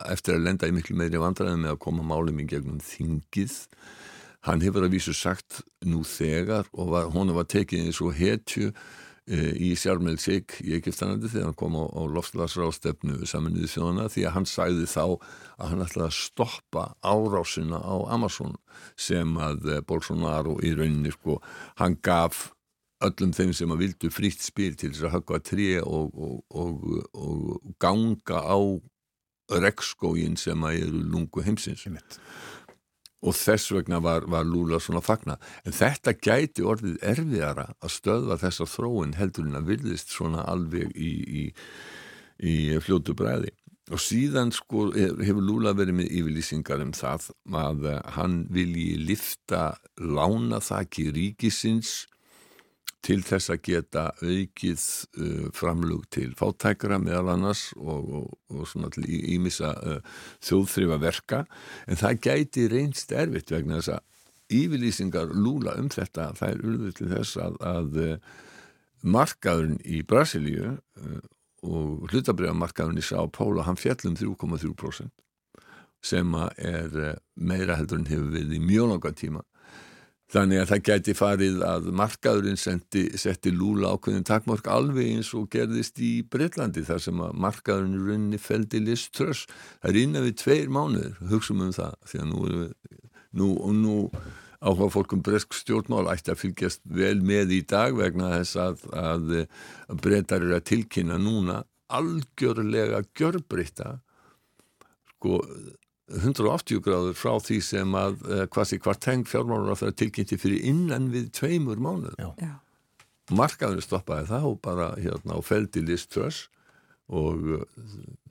eftir að lenda í miklu meiri vandræðum með að koma málum í gegnum þingið. Hann hefur að vísu sagt nú þegar og var, hún var tekið eins og hetju e, í Sjarmel Sik í Egiptanandi þegar hann kom á, á lofslagsrástefnu saminuði þjóðana því að hann sagði þá að hann ætlaði að stoppa árásina á Amazon sem að Bolsonaro í rauninni sko, hann gaf öllum þeim sem að vildu frítt spil til þess að höggva trí og, og, og, og ganga á regnskógin sem að eru lungu heimsins Einmitt. Og þess vegna var, var Lula svona fagna en þetta gæti orðið erfiðara að stöðva þessa þróun heldur en að virðist svona alveg í, í, í fljótu bræði og síðan sko hefur Lula verið með yfirlýsingar um það að hann vilji lifta lánaþaki ríkisins til þess að geta aukið uh, framlug til fátækra meðal annars og, og, og svona til ímissa uh, þjóðþrifa verka en það gæti reynst erfitt vegna þess að yfirlýsingar lúla um þetta það er urðið til þess að, að uh, markaðurinn í Brasilíu uh, og hlutabriðamarkaðurinn í Sá Póla hann fjallum 3,3% sem er uh, meira heldur en hefur við í mjög langa tíma Þannig að það gæti farið að markaðurinn sendi, setti lúla ákveðin takmörk alveg eins og gerðist í Breitlandi þar sem að markaðurinn í rauninni feldi list tröss. Það er innan við tveir mánuður, hugsaum um það, því að nú, nú, nú áhuga fólkum bresk stjórnmál ætti að fylgjast vel með í dag vegna þess að, að, að breytar eru að tilkynna núna algjörlega gjörbreyta sko 180 gráður frá því sem að uh, hvað sé hvart teng fjármálur á það tilkynnti fyrir innan við tveimur mánuð Já. Já. markaður stoppaði það og bara hérna á feldi list tröss og uh,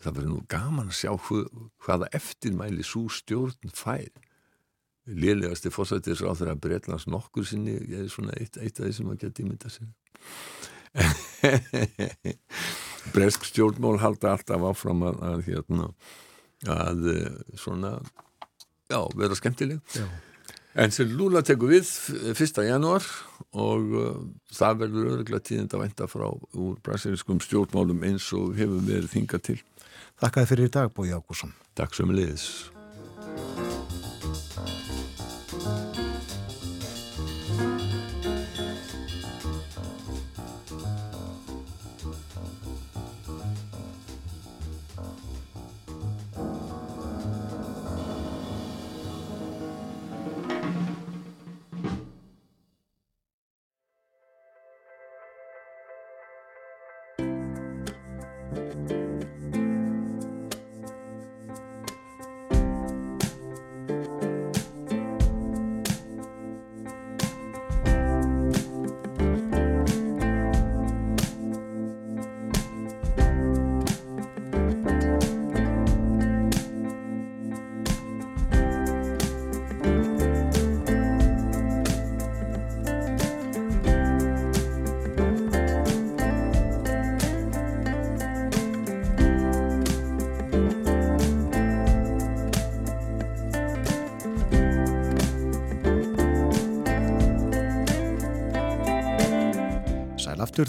það verður nú gaman að sjá hva, hvaða eftirmæli svo stjórn fær lélegasti fórsættis á þeirra Breitlands nokkur sinni ég er svona eitt, eitt af því sem að geta ímynda sér bresk stjórnmál halda alltaf áfram að, að hérna að eh, svona já, vera skemmtileg Já. en sem Lula tekur við 1. janúar og uh, það verður öruglega tíðind að venda frá úr brasiliskum stjórnmálum eins og hefur verið þingað til Þakkaði fyrir í dag, Bói Ágússon. Takk sem liðis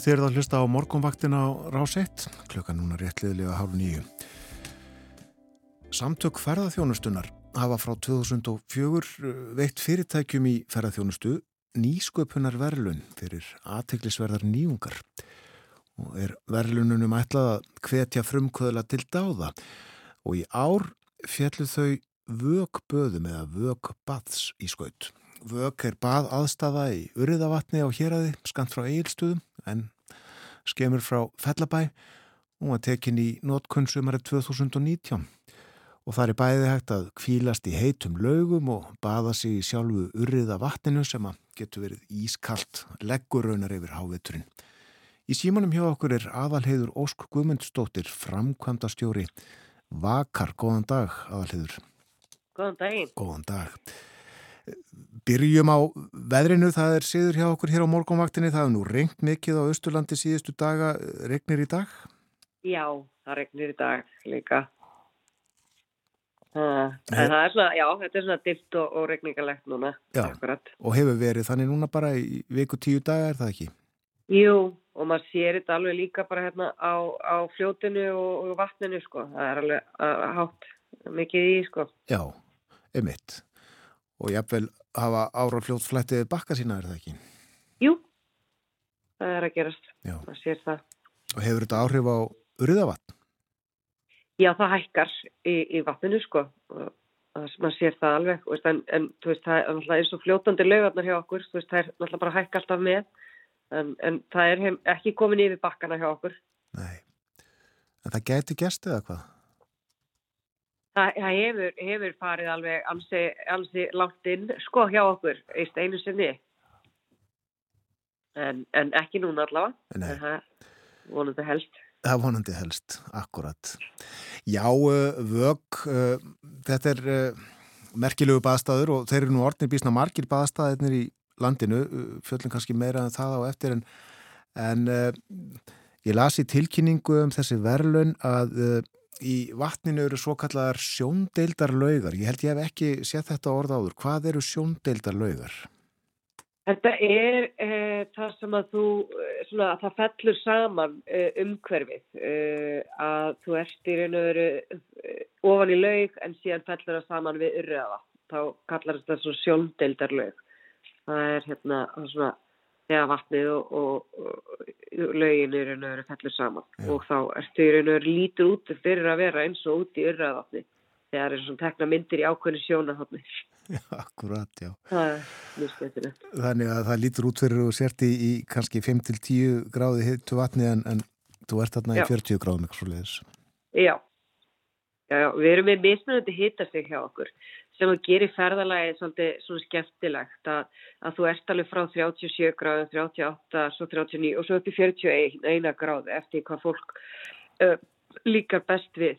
þér það hlusta á morgunvaktin á rás 1, klukkan núna réttliðilega hálf nýju. Samtök ferðarþjónustunar hafa frá 2004 eh, veitt fyrirtækjum í ferðarþjónustu nýsköpunar verlun fyrir aðteglisverðar nýjungar og er verlununum ætlað að hvetja frumkvöðla til dáða og í ár fjallu þau vögböðum eða vögbaths í skaut. Vög er bað aðstafa í Uriðavatni á Hjeraði, skant frá Egilstuðum en skemur frá Fellabæ og var tekin í notkunnsumari 2019 og það er bæði hægt að kvílast í heitum laugum og baða sig í sjálfu urriða vatninu sem að getur verið ískalt leggurraunar yfir háveturinn. Í símanum hjá okkur er aðalheiður Ósk Guðmundsdóttir framkvæmda stjóri Vakar. Góðan dag aðalheiður. Góðan daginn. Góðan dag. Byrjum á veðrinu, það er síður hjá okkur hér á morgunvaktinni, það er nú reynd mikið á Östurlandi síðustu daga, regnir í dag? Já, það regnir í dag líka. Það, það er svona, já, þetta er svona dilt og, og regningalegt núna. Já, akkurat. og hefur verið þannig núna bara í viku tíu daga, er það ekki? Jú, og maður sér þetta alveg líka bara hérna á, á fljótinu og, og vatninu, sko. Það er alveg uh, hátt mikið í, sko. Já, emitt. Og jáfnvel hafa ára fljótflættið bakka sína, er það ekki? Jú, það er að gerast. Já. Maður sér það. Og hefur þetta áhrif á urðavatn? Já, það hækkar í, í vatninu sko maður sér það alveg veist, en, en veist, það er náttúrulega eins og fljótandi lögarnar hjá okkur, veist, það er náttúrulega bara hækka alltaf með en, en það er ekki komin yfir bakkana hjá okkur Nei, en það gæti gæst eða hvað? Það, það hefur, hefur farið alveg ansi, ansi langt inn sko hjá okkur eist einu sinni. En, en ekki núna allavega en það vonandi helst. Það vonandi helst, akkurat. Já, uh, vög, uh, þetta er uh, merkilegu baðstæður og þeir eru nú orðinir bísna margir baðstæðirnir í landinu, fjöldin kannski meira en það á eftir en, en ég lasi tilkynningu um þessi verlun að í vatninu eru svo kallar sjóndeildarlaugar. Ég held ég hef ekki sett þetta orð áður. Hvað eru sjóndeildarlaugar? Þetta er e, það sem að þú, svona, að það fellur saman e, umhverfið, e, að þú ert í raun og veru ofan í laug en síðan fellur það saman við urraða. Þá kallar þetta svona sjóndeildarlaug. Það er hérna svona þegar vatnið og, og, og raun og veru fellur saman Já. og þá ertu og veru lítur út fyrir að vera eins og út í urraðavatni. Það er svona tekna myndir í ákveðinu sjónathotni. Já, akkurat, já. Það. Þannig að það lítur út fyrir og sért í, í kannski 5-10 gráði hittu vatni en, en þú ert þarna já. í 40 gráðum eitthvað svo leiðis. Já. já, já, við erum með mismunandi hittastig hjá okkur sem að gera í ferðalagi svolítið svona skemmtilegt að, að þú ert alveg frá 37 gráðum, 38, svo 39 og svo upp í 41 gráði eftir hvað fólk uh, líkar best við.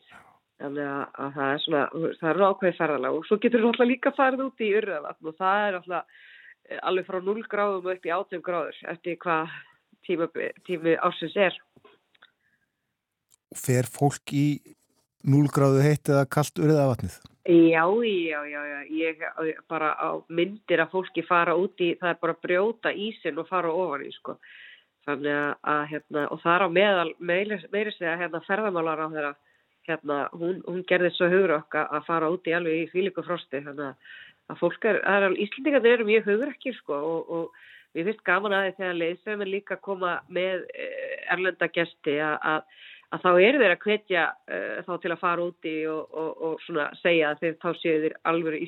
Þannig að, að það er svona, það er ákveðið ferðalega og svo getur þú alltaf líka farið út í urðavatn og það er alltaf alveg frá 0 gráðum upp í 18 gráður eftir hvað tími, tími ársins er. Fer fólk í 0 gráðu heitt eða kallt urðavatnið? Já, já, já, já, ég bara á myndir að fólki fara út í, það er bara að brjóta ísin og fara ofan í, sko. Þannig að, að hérna, og það er á meðal, meiri segja, hérna, ferðamálar á þeirra, hérna, hún, hún gerði svo hugur okkar að fara út í alveg í fíliku frosti, þannig að, fólk er, er Íslandingar eru mjög hugur ekki, sko, og, og við finnst gaman að því þegar leysum er líka að koma með erlenda gesti að, að að þá eru þeir að hvetja uh, þá til að fara úti og, og, og svona segja að þeir þá séu þeir alveg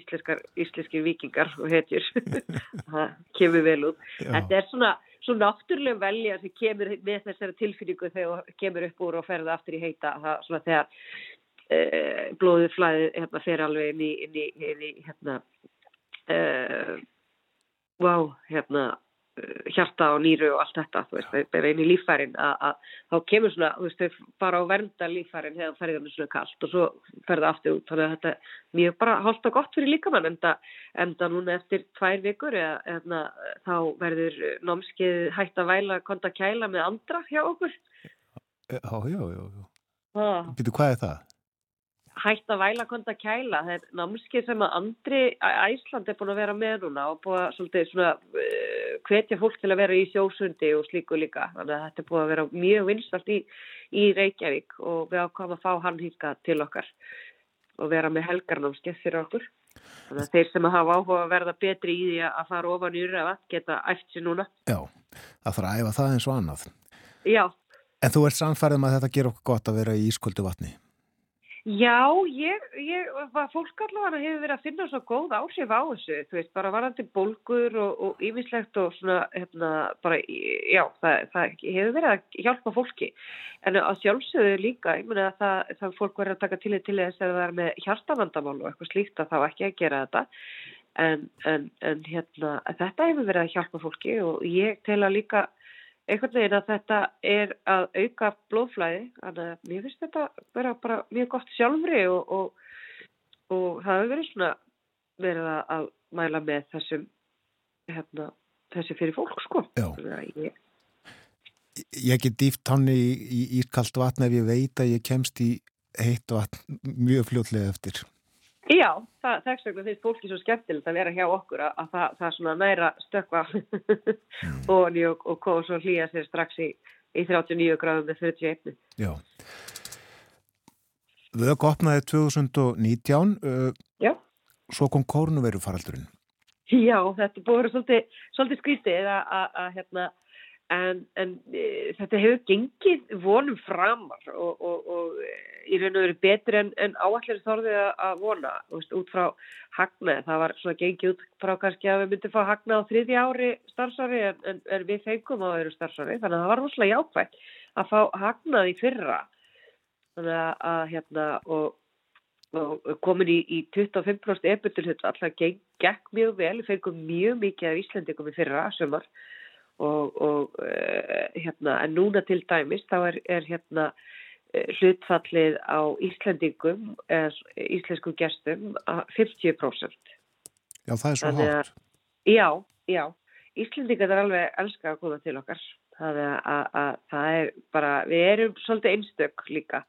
íslenskir vikingar og hetjur það kemur vel út Já. þetta er svona, svona náttúrulega velja sem kemur með þessari tilfinningu þegar kemur upp úr og ferða aftur í heita það svona þegar uh, blóðið flæði hérna fer alveg inn í, inn í, inn í hérna uh, wow, hérna hjarta og nýru og allt þetta þú veist, það er einu lífærin að þá kemur svona, þú veist, þau bara á vernda lífærin þegar það ferði þannig svona kallt og svo ferði aftur út, þannig að þetta er mjög bara hálta gott fyrir líkamann enda, enda núna eftir tvær vikur eða, eða þá verður námskeið hægt að væla konta kæla með andra hjá okkur Já, já, já, já. Býtu, hvað er það? Hægt að væla konta kæla það er námskið sem að andri Æsland er búin að vera með núna og búin að svolítið svona uh, hvetja fólk til að vera í sjósundi og slíku líka. Þannig að þetta er búið að vera mjög vinstalt í, í Reykjavík og við ákvæmum að fá hann hýrka til okkar og vera með helgarnámskeið fyrir okkur. Þannig að þeir sem hafa áhuga að verða betri í því að fara ofan í röfa geta æft sér núna. Já, það þarf að æfa það eins og annað. Já. En þú ert samfærið með um að þetta ger okkur gott að vera í ísköldu vatni? Já, ég, ég, fólk allavega hefur verið að finna svo góð áhrif á þessu, þú veist, bara varandi bólgur og yfislegt og, og svona, hérna, bara, já, það, það hefur verið að hjálpa fólki, en að sjálfsögðu líka, ég meina að það, það fólk verður að taka til þess að það er með hjartavandamál og eitthvað slíkt að þá ekki að gera þetta, en, en, en hérna, þetta hefur verið að hjálpa fólki og ég tel að líka einhvern veginn að þetta er að auka blóðflæði, þannig að mér finnst þetta vera bara mjög gott sjálfri og, og, og það hefur verið svona verið að mæla með þessum hérna, þessi fyrir fólk sko. Ég, ég get dýft hann í, í ískalt vatn ef ég veit að ég kemst í heitt vatn mjög fljóðlega eftir. Já, það, þess vegna finnst fólki svo skemmtilegt að vera hjá okkur að, að það, það svona næra stökva og, og, og, og svo hlýja sér strax í, í 39 gráðum með 31. Já. Vög opnaði 2019, uh, Já. svo kom kórnuveru faraldurinn. Já, þetta búið svolítið, svolítið skrítið að hérna en, en e, þetta hefur gengið vonum framar og, og, og e, í raun og veru betur en, en áallir þorðið að vona veist, út frá hagnaði. Það var svona gengið út frá kannski að við myndum fá hagnað á þriði ári starfsari en, en, við fengum á öðru starfsari þannig að það var rosalega jákvægt að fá hagnað í fyrra. Þannig að, að hérna og komin í, í 25% ebutur alltaf gekk mjög vel, fengum mjög mikið af Íslandingum í fyrra sömur og, og uh, hérna, en núna til dæmis þá er, er hérna eh, hlutfallið á Íslandingum íslensku gestum 50%. Já, það er svo hátt. Já, já. Íslandingar er alveg elska að koma til okkar. Það er, að, að, það er bara, við erum svolítið einstök líka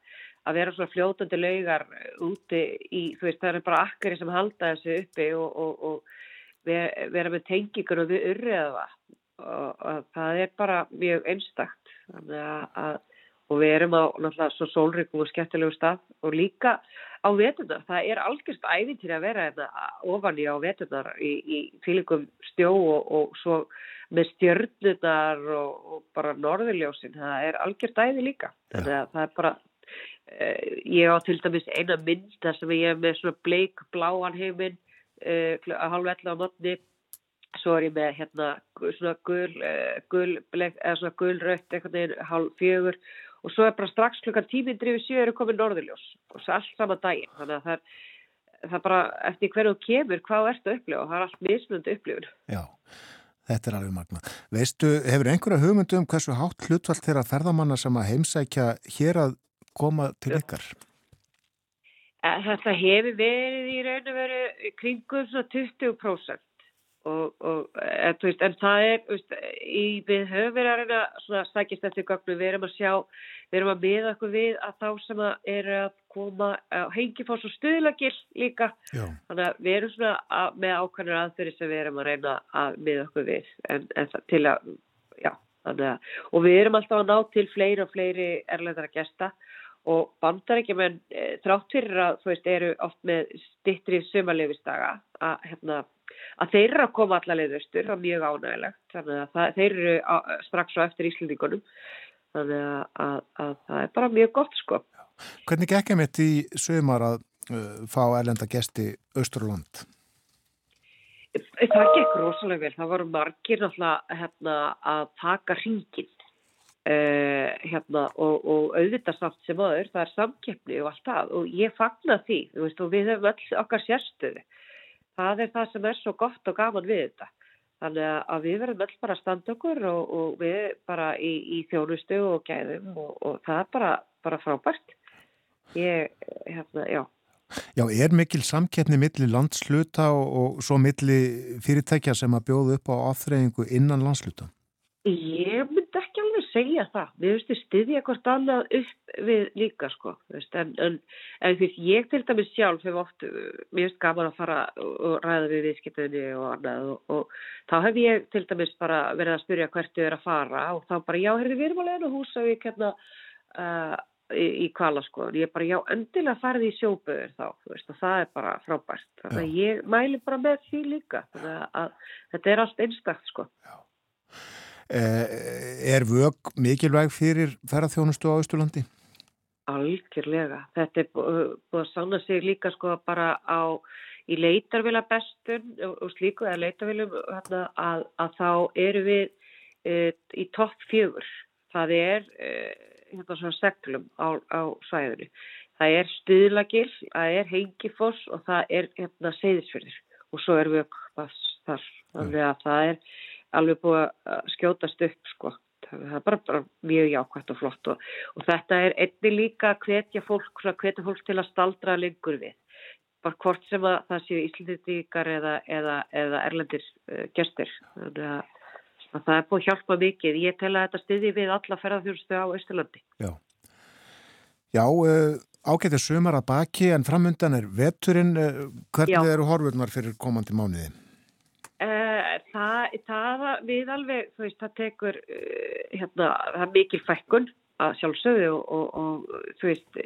að vera svona fljótandi laugar úti í, þú veist, það er bara akkari sem halda þessu uppi og, og, og vera með tengingur og við urriða það og, það er bara mjög einstakt. Að, og við erum á náttúrulega svo sólryggum og skemmtilegu stað. Og líka á veturnar, það er algjörst æfintýri að vera hérna ofan í á veturnar í, í fylgum stjó og, og svo með stjörnunar og, og bara norðurljósin, það er algjörst æfi líka, að það er bara eh, ég á til dæmis eina mynda sem ég hef með svona bleik bláan heiminn eh, að halva ella á notni svo er ég með hérna svona gul, uh, gul eða svona gulrött eitthvað nefnir hálf fjögur. Og svo er bara strax klukkan tíminn drifið sjö eru komið norðurljós. Og svo allt sama daginn. Þannig að það er, það er bara eftir hverju þú kemur hvað ertu að upplifa. Og það er allt mismunandi upplifun. Já, þetta er alveg magna Veistu, hefur einhverja hugmyndu um hversu hátt hlutvall þeirra ferðamanna sem að heimsækja hér að koma til ykkar? Eh, þetta hefur verið í raun og veru kringum svona 20% og, og en, veist, en það er veist, í, við höfum verið að reyna svona sækist eftir gögnum, við erum að sjá við erum að miða okkur við að þá sem að eru að koma hengi fór svo stuðlagill líka. Já. þannig að við erum svona að, með ákvæmur aðfyrir sem við erum að reyna að miða okkur við en, en til að já, að, og við erum alltaf að ná til fleiri og fleiri erlendara gesta. Og bandar ekki menn e, þrátt fyrir að þú veist eru oft með stittri sumarlefistaga að hérna að þeir eru að koma allaveg austur, það er mjög ánægilegt, þannig að það, þeir eru á, strax á eftir Íslandíkonum, þannig að, að, að það er bara mjög gott sko. Hvernig gekkum þetta í sögumar að uh, fá erlenda gesti Östurland? Það gekk rosalega vel, það voru margir náttúrulega hérna, að taka hringin uh, hérna, og, og auðvitað samt sem aður, það er samkeppni og allt það. Og ég fagnar því, veist, og við höfum öll okkar sérstöðu það er það sem er svo gott og gaman við þetta. Þannig að við verðum öll bara okkur og, og við bara í, í þjónustu og gæðum og, og það er bara, bara frábært. Ég, hérna, já. Já, er mikil samkettni millir landsluta og, og svo millir fyrirtækja sem að bjóða upp á aðþreyingu innan landsluta? Ég myndi ekki segja það. Við veistu styðja hvort annað upp við líka sko. Veist, en, en, en því ég til dæmis sjálf hef oft, mér finnst gaman að fara og ræða við viðskiptunni og annað og, og þá hef ég til dæmis bara verið að spyrja hvert þau eru að fara og þá bara já, herði við erum alveg enn og húsa við hérna uh, í, í kvala sko. Ég er bara já, endilega farið í sjóböður þá, veist, það er bara frábært. Þannig að ég mæli bara með því líka. Þannig að þetta er allt einstakt sko. Já. Eh, er vög mikilvæg fyrir ferðarþjónustu á Ístulandi? Algjörlega. Þetta er búið að sanna sig líka sko bara á í leitarvila bestun og slíku eða leitarvilum hérna, að, að þá eru við e, í topp fjögur. Það er e, hérna svona seglum á, á svæðinu. Það er stuðlagil, það er hengifoss og það er hérna seyðisfjörður og svo er vög þar. Þannig að það er alveg búið að skjótast upp sko. Það er bara, bara mjög jákvæmt og flott og, og þetta er einni líka að hvetja fólk, hvetja fólk til að staldra lengur við. Bara hvort sem að það séu íslendingar eða, eða, eða erlendir uh, gestir. Þannig að, að það er búið að hjálpa mikið. Ég tel að þetta stiði við alla ferðarþjóðstu á Ísturlandi. Já, Já uh, ágætið sumar að baki en framöndan er veturinn. Uh, hvernig eru horfurnar fyrir komandi mánuði? Það, það við alveg, þú veist, það tekur uh, hérna, það er mikil fækkun að sjálfsögðu og, og, og þú veist,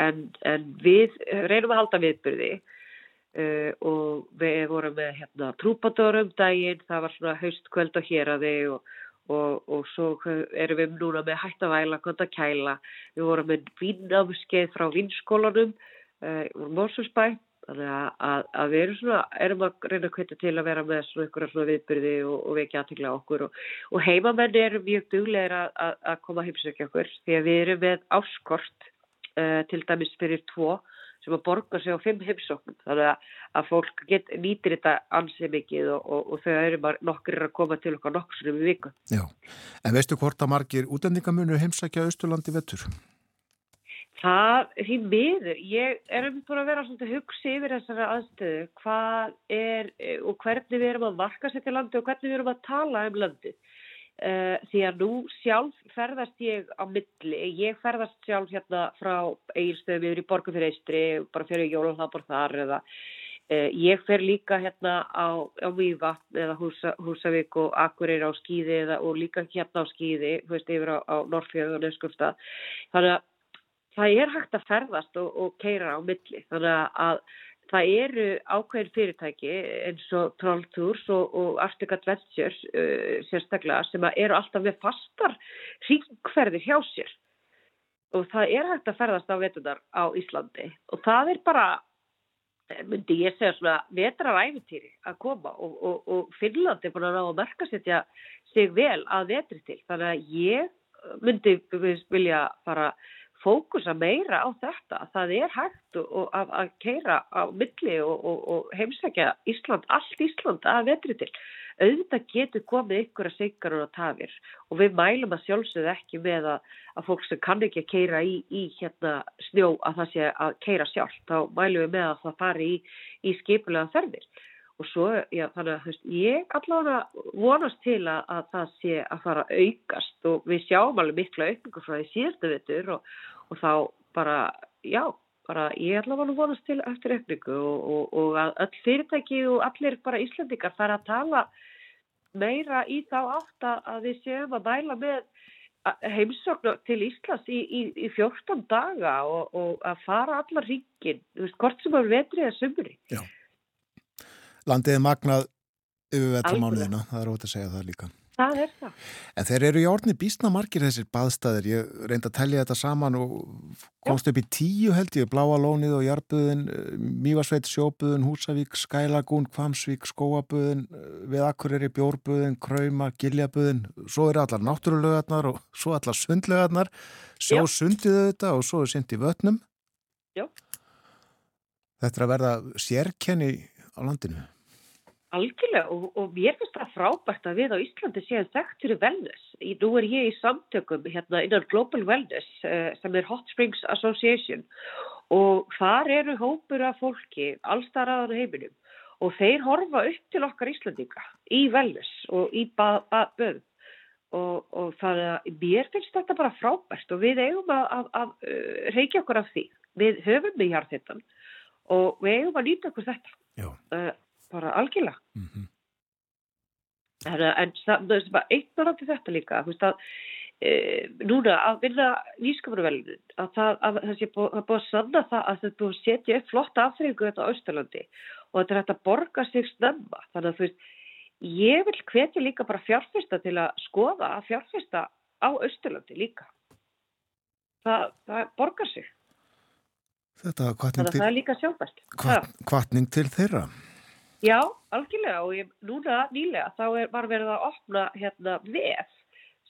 en, en við reynum að halda viðbyrði uh, og við vorum með hérna trúpadórum daginn, það var svona haustkvöld og hér að þig og Og, og svo erum við núna með hætt að væla, gott að kæla. Við vorum með vinnafskeið frá vinnskólanum, uh, Mósusbæ, Þannig að, að, við erum, svona, erum að reyna að kvita til að vera með svona ykkur svona viðbyrði og, og vekja aðtegla okkur og, og heimamenni eru mjög duglegar að, að koma að heimsökja okkur því að við erum með áskort uh, til dæmis fyrir tvo sem að borga sig á fimm heimsóknum þannig að, að fólk get, nýtir þetta ansið mikið og, og þau eru nokkur að koma til okkar nokkur sem við vikum. Já, en veistu hvort að margir útendingamunu heimsækja Östurlandi vettur? Það, því miður, ég er um búin að vera svolítið hugsi yfir þessari aðstöðu, hvað er og hvernig við erum að marka sér til landi og hvernig við erum að tala um landi. Uh, því að nú sjálf ferðast ég á milli, ég ferðast sjálf hérna frá eigilstöðum yfir í borgu fyrir Eistri, bara fyrir Jólahlaðbor þar eða uh, ég fer líka hérna á, á Vívatn eða Húsa, Húsavík og Akureyri á skýði eða, og líka hérna á skýði, þú veist, yfir á, á Norrfjörðu og Neskjöfstað. Þannig að það er hægt að ferðast og, og keira á milli. Þannig að það eru ákveðin fyrirtæki eins og Troll Tours og, og Arctic Adventures uh, sérstaklega sem eru alltaf með fastar hringferðir hjá sér. Og það er hægt að ferðast á vetunar á Íslandi. Og það er bara myndi ég segja svona vetraræfintýri að koma. Og, og, og Finnland er búin að ná að merka setja sig vel að vetri til. Þannig að ég myndi vilja fara fókusa meira á þetta. Það er hægt að, að keira á milli og, og, og heimsækja Ísland, allt Ísland að vetri til. Auðvitað getur komið ykkur að seikar og tafir og við mælum að sjálfsögðu ekki með að, að fólk sem kann ekki að keira í, í hérna, snjó að það sé að keira sjálf. Þá mælum við með að það fari í, í skipulega ferðir og svo, já, þannig að veist, ég allavega vonast til að, að það sé að fara að aukast og við sjáum alveg mikla aukningu frá því síðustu vittur og, og þá bara, já, bara ég allavega vonast til eftir aukningu og, og, og að öll fyrirtæki og allir bara Íslandikar fara að tala meira í þá átt að við séum að bæla með heimsóknu til Íslands í, í, í 14 daga og að fara allar ríkin, hvort sem er vetrið eða sömuri. Já landið magnað yfir vetramánuðina, það er ótaf að segja það líka. Það er það. En þeir eru í orðni bísna margir þessir baðstæðir, ég reyndi að tellja þetta saman og komst upp í tíu held ég, Bláa Lónið og Jarböðin, eh, Mývarsveit, Sjóböðin, Húsavík, Skælagún, Kvamsvík, Skóaböðin, eh, við Akureyri, Bjórböðin, Krauma, Giljaböðin, svo eru allar náttúrulögarnar og svo allar sundlögarnar, svo sundiðu þetta og svo er synd í vötnum. Já. Þetta er að verða sérkenni á landinu. Algjörlega og, og mér finnst það frábært að við á Íslandi séum þekkt fyrir wellness. Nú er ég í samtökum hérna innan Global Wellness uh, sem er Hot Springs Association. Og þar eru hópur af fólki allstaraðan heiminum. Og þeir horfa upp til okkar Íslandinga í wellness og í böðum og, og það mér finnst þetta bara frábært og við eigum að, að, að uh, reykja okkur af því. Við höfum við hjarþittan og við eigum að nýta okkur þetta. Uh, bara algjörlega mm -hmm. en, það er bara eitt til þetta líka þú veist að e, núna að vinna nýskapuruvelinin að það, að það sé búið að, að sanna það að það búið að setja upp flotta afþreyingu þetta á Östalandi og þetta er hægt að borga sig snemma þannig að þú veist ég vil hvetja líka bara fjárfesta til að skoða að fjárfesta á Östalandi líka það, það borgar sig Þetta, Þannig að það er líka sjábært. Kvartning til þeirra? Já, algjörlega og ég, núna nýlega þá er, var verið að opna hérna VF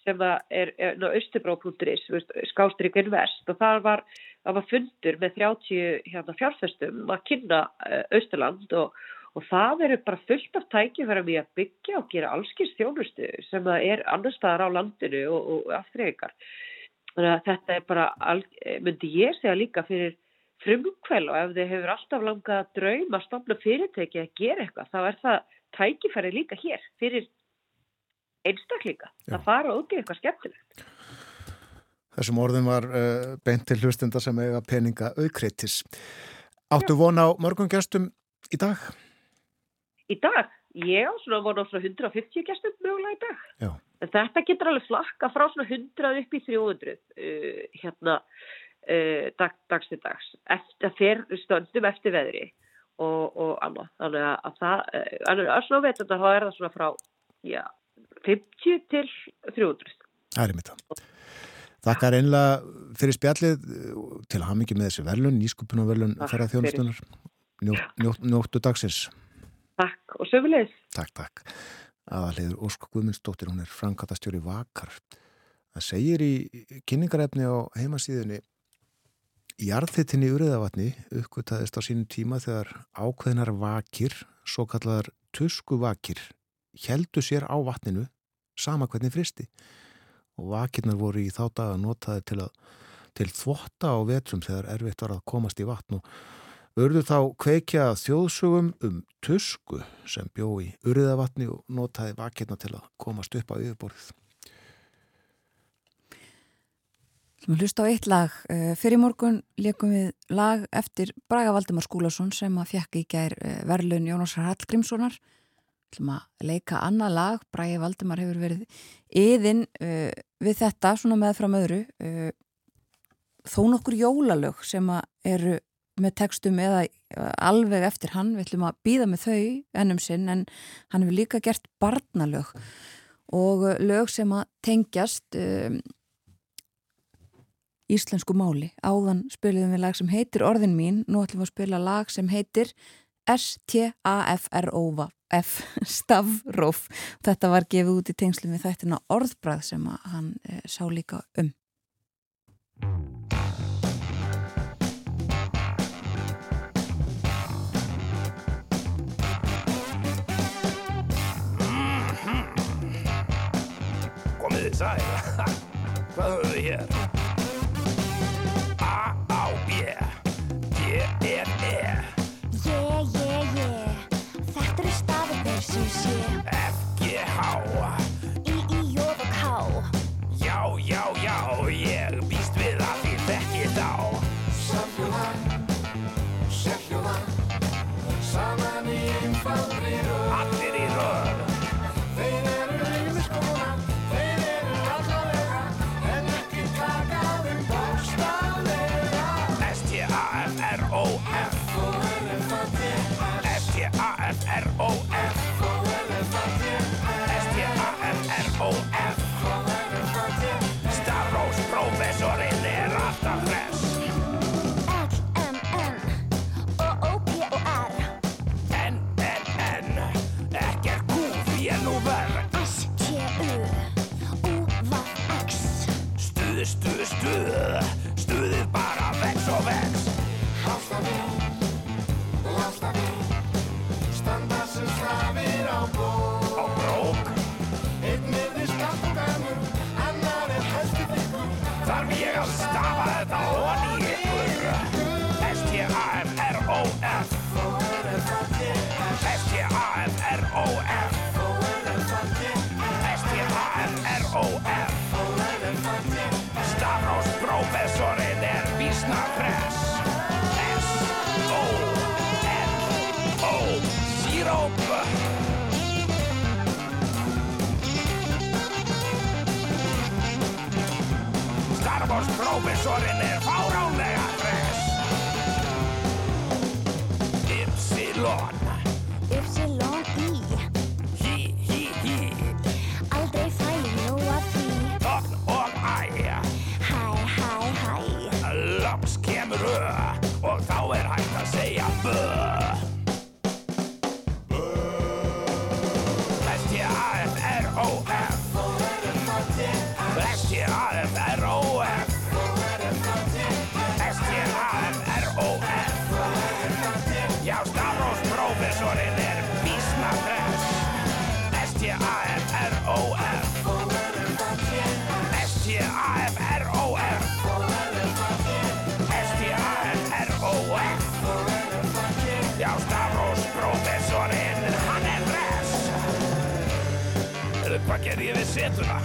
sem er, austurbrók.is, skástrík invest og það var, það var fundur með 30 hérna, fjárfestum að kynna uh, Austerland og, og það eru bara fullt af tækifæra við að byggja og gera allskins þjónustu sem er annar staðar á landinu og, og aftreyingar. Þetta er bara, myndi ég segja líka fyrir frumkvæl og ef þið hefur alltaf langað að drauma stopna fyrirtæki að gera eitthvað þá er það tækifæri líka hér fyrir einstaklinga Já. að fara út í eitthvað skemmtilegt Þessum orðin var uh, beint til hlustenda sem eiga peninga aukriðtis Áttu von á mörgum gestum í dag? Í dag? Ég á svona von á svona 150 gestum mögulega í dag Já. þetta getur alveg flakka frá svona 100 upp í 300 uh, hérna dag, dags til dags eftir fyrir stöndum eftir veðri og, og annað þannig að það, en að svona veit þetta þá er það svona frá já, 50 til 300 Það er mitt að Þakkar einlega fyrir spjallið til að hafa mikið með þessi verlun, nýskupun og verlun ferða þjónustunar Njótt, njóttu dagsins. Takk og sögulegis Takk, takk. Aðaliður Ósk Guðmundsdóttir, hún er framkvæmtastjóri Vakar. Það segir í kynningarefni á heimasíðunni Jarðþittinni Uriðavatni uppgötaðist á sínum tíma þegar ákveðinar vakir, svo kallar tusku vakir, heldu sér á vatninu sama hvernig fristi og vakirnar voru í þá dag að notaði til, til þvotta á vetrum þegar erfitt var að komast í vatn og Örðu þá kveikja þjóðsugum um tusku sem bjó í Uriðavatni og notaði vakirna til að komast upp á yfirborðið. Þú hlust á eitt lag. Eh, fyrir morgun leikum við lag eftir Braga Valdemar Skúlason sem að fjekk í gær eh, verðlun Jónásar Hallgrímssonar. Hlum að leika annað lag. Braga Valdemar hefur verið yðin uh, við þetta, svona með fram öðru. Þó nokkur jólalög sem eru með textum eða alveg eftir hann. Við ætlum að býða með þau ennum sinn en hann hefur líka gert barnalög og lög sem að tengjast um, íslensku máli. Áðan spiliðum við lag sem heitir Orðin mín, nú ætlum við að spila lag sem heitir S-T-A-F-R-O-F Stavróf. Þetta var gefið út í tengslu við þættina Orðbræð sem hann e, sá líka um. Komið þið sæl. Hvað höfum við hér? Yeah. O við setuna?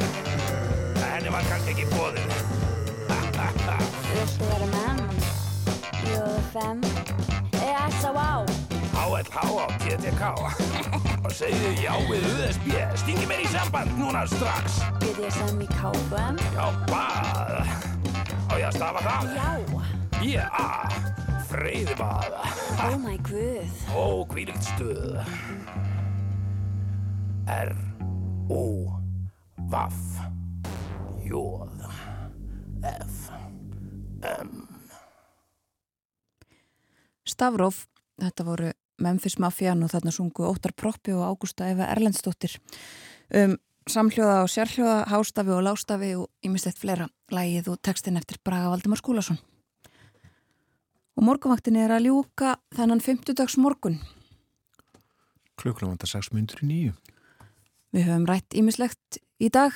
Henni var kannski ekki bóðið Viltu vera menn? Jóðu fem S-A-Vá HLH á. TTK Og segðu já við USB Stingi mér í samband núna strax. Get ég sem í KFM? Já, bað. Á ég að stafa það? Já. B-A Freyðibað Oh my guð. Ó, hvílíkt stuð R-O Vaff Jóð F M Stavróf, þetta voru Memphis Mafian og þarna sungu Óttar Proppi og Ágústa Eva Erlendsdóttir um samhljóða og sérhljóða, hástafi og lástafi og ímislegt fleira lægið og textin eftir Braga Valdimar Skúlason. Og morgunvaktin er að ljúka þennan 50 dags morgun. Klukkulega vantar 6 myndur í nýju. Við höfum rætt ímislegt í dag,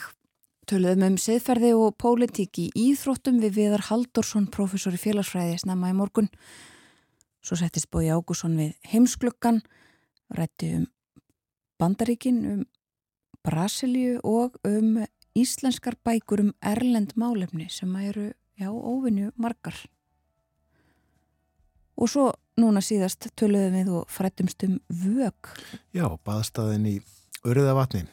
töluðum um siðferði og pólitík í íþróttum við Viðar Haldorsson, professor í félagsfræði, snemma í morgun. Svo settist Bói Ágússon við heimsklukkan, rætti um Bandaríkin, um Brasilíu og um íslenskar bækur um erlend málefni sem eru, já, óvinnu margar. Og svo núna síðast töluðum við og frættumst um vög. Já, baðstæðin í Öryðavatni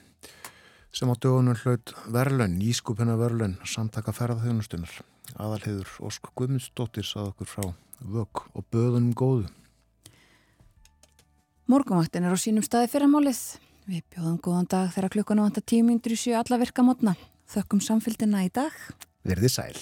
sem á dögunum hlaut verðlun, nýskupina verðlun, samtaka ferðarþjónustunar. Aðalheður Ósk Guðmundsdóttir sað okkur frá vög og böðunum góðu. Morgunvaktin er á sínum staði fyrramálið. Við bjóðum góðan dag þegar klukkanu vantar tímyndur í sjö alla virka mótna. Þökkum samfélgina í dag. Verði sæl.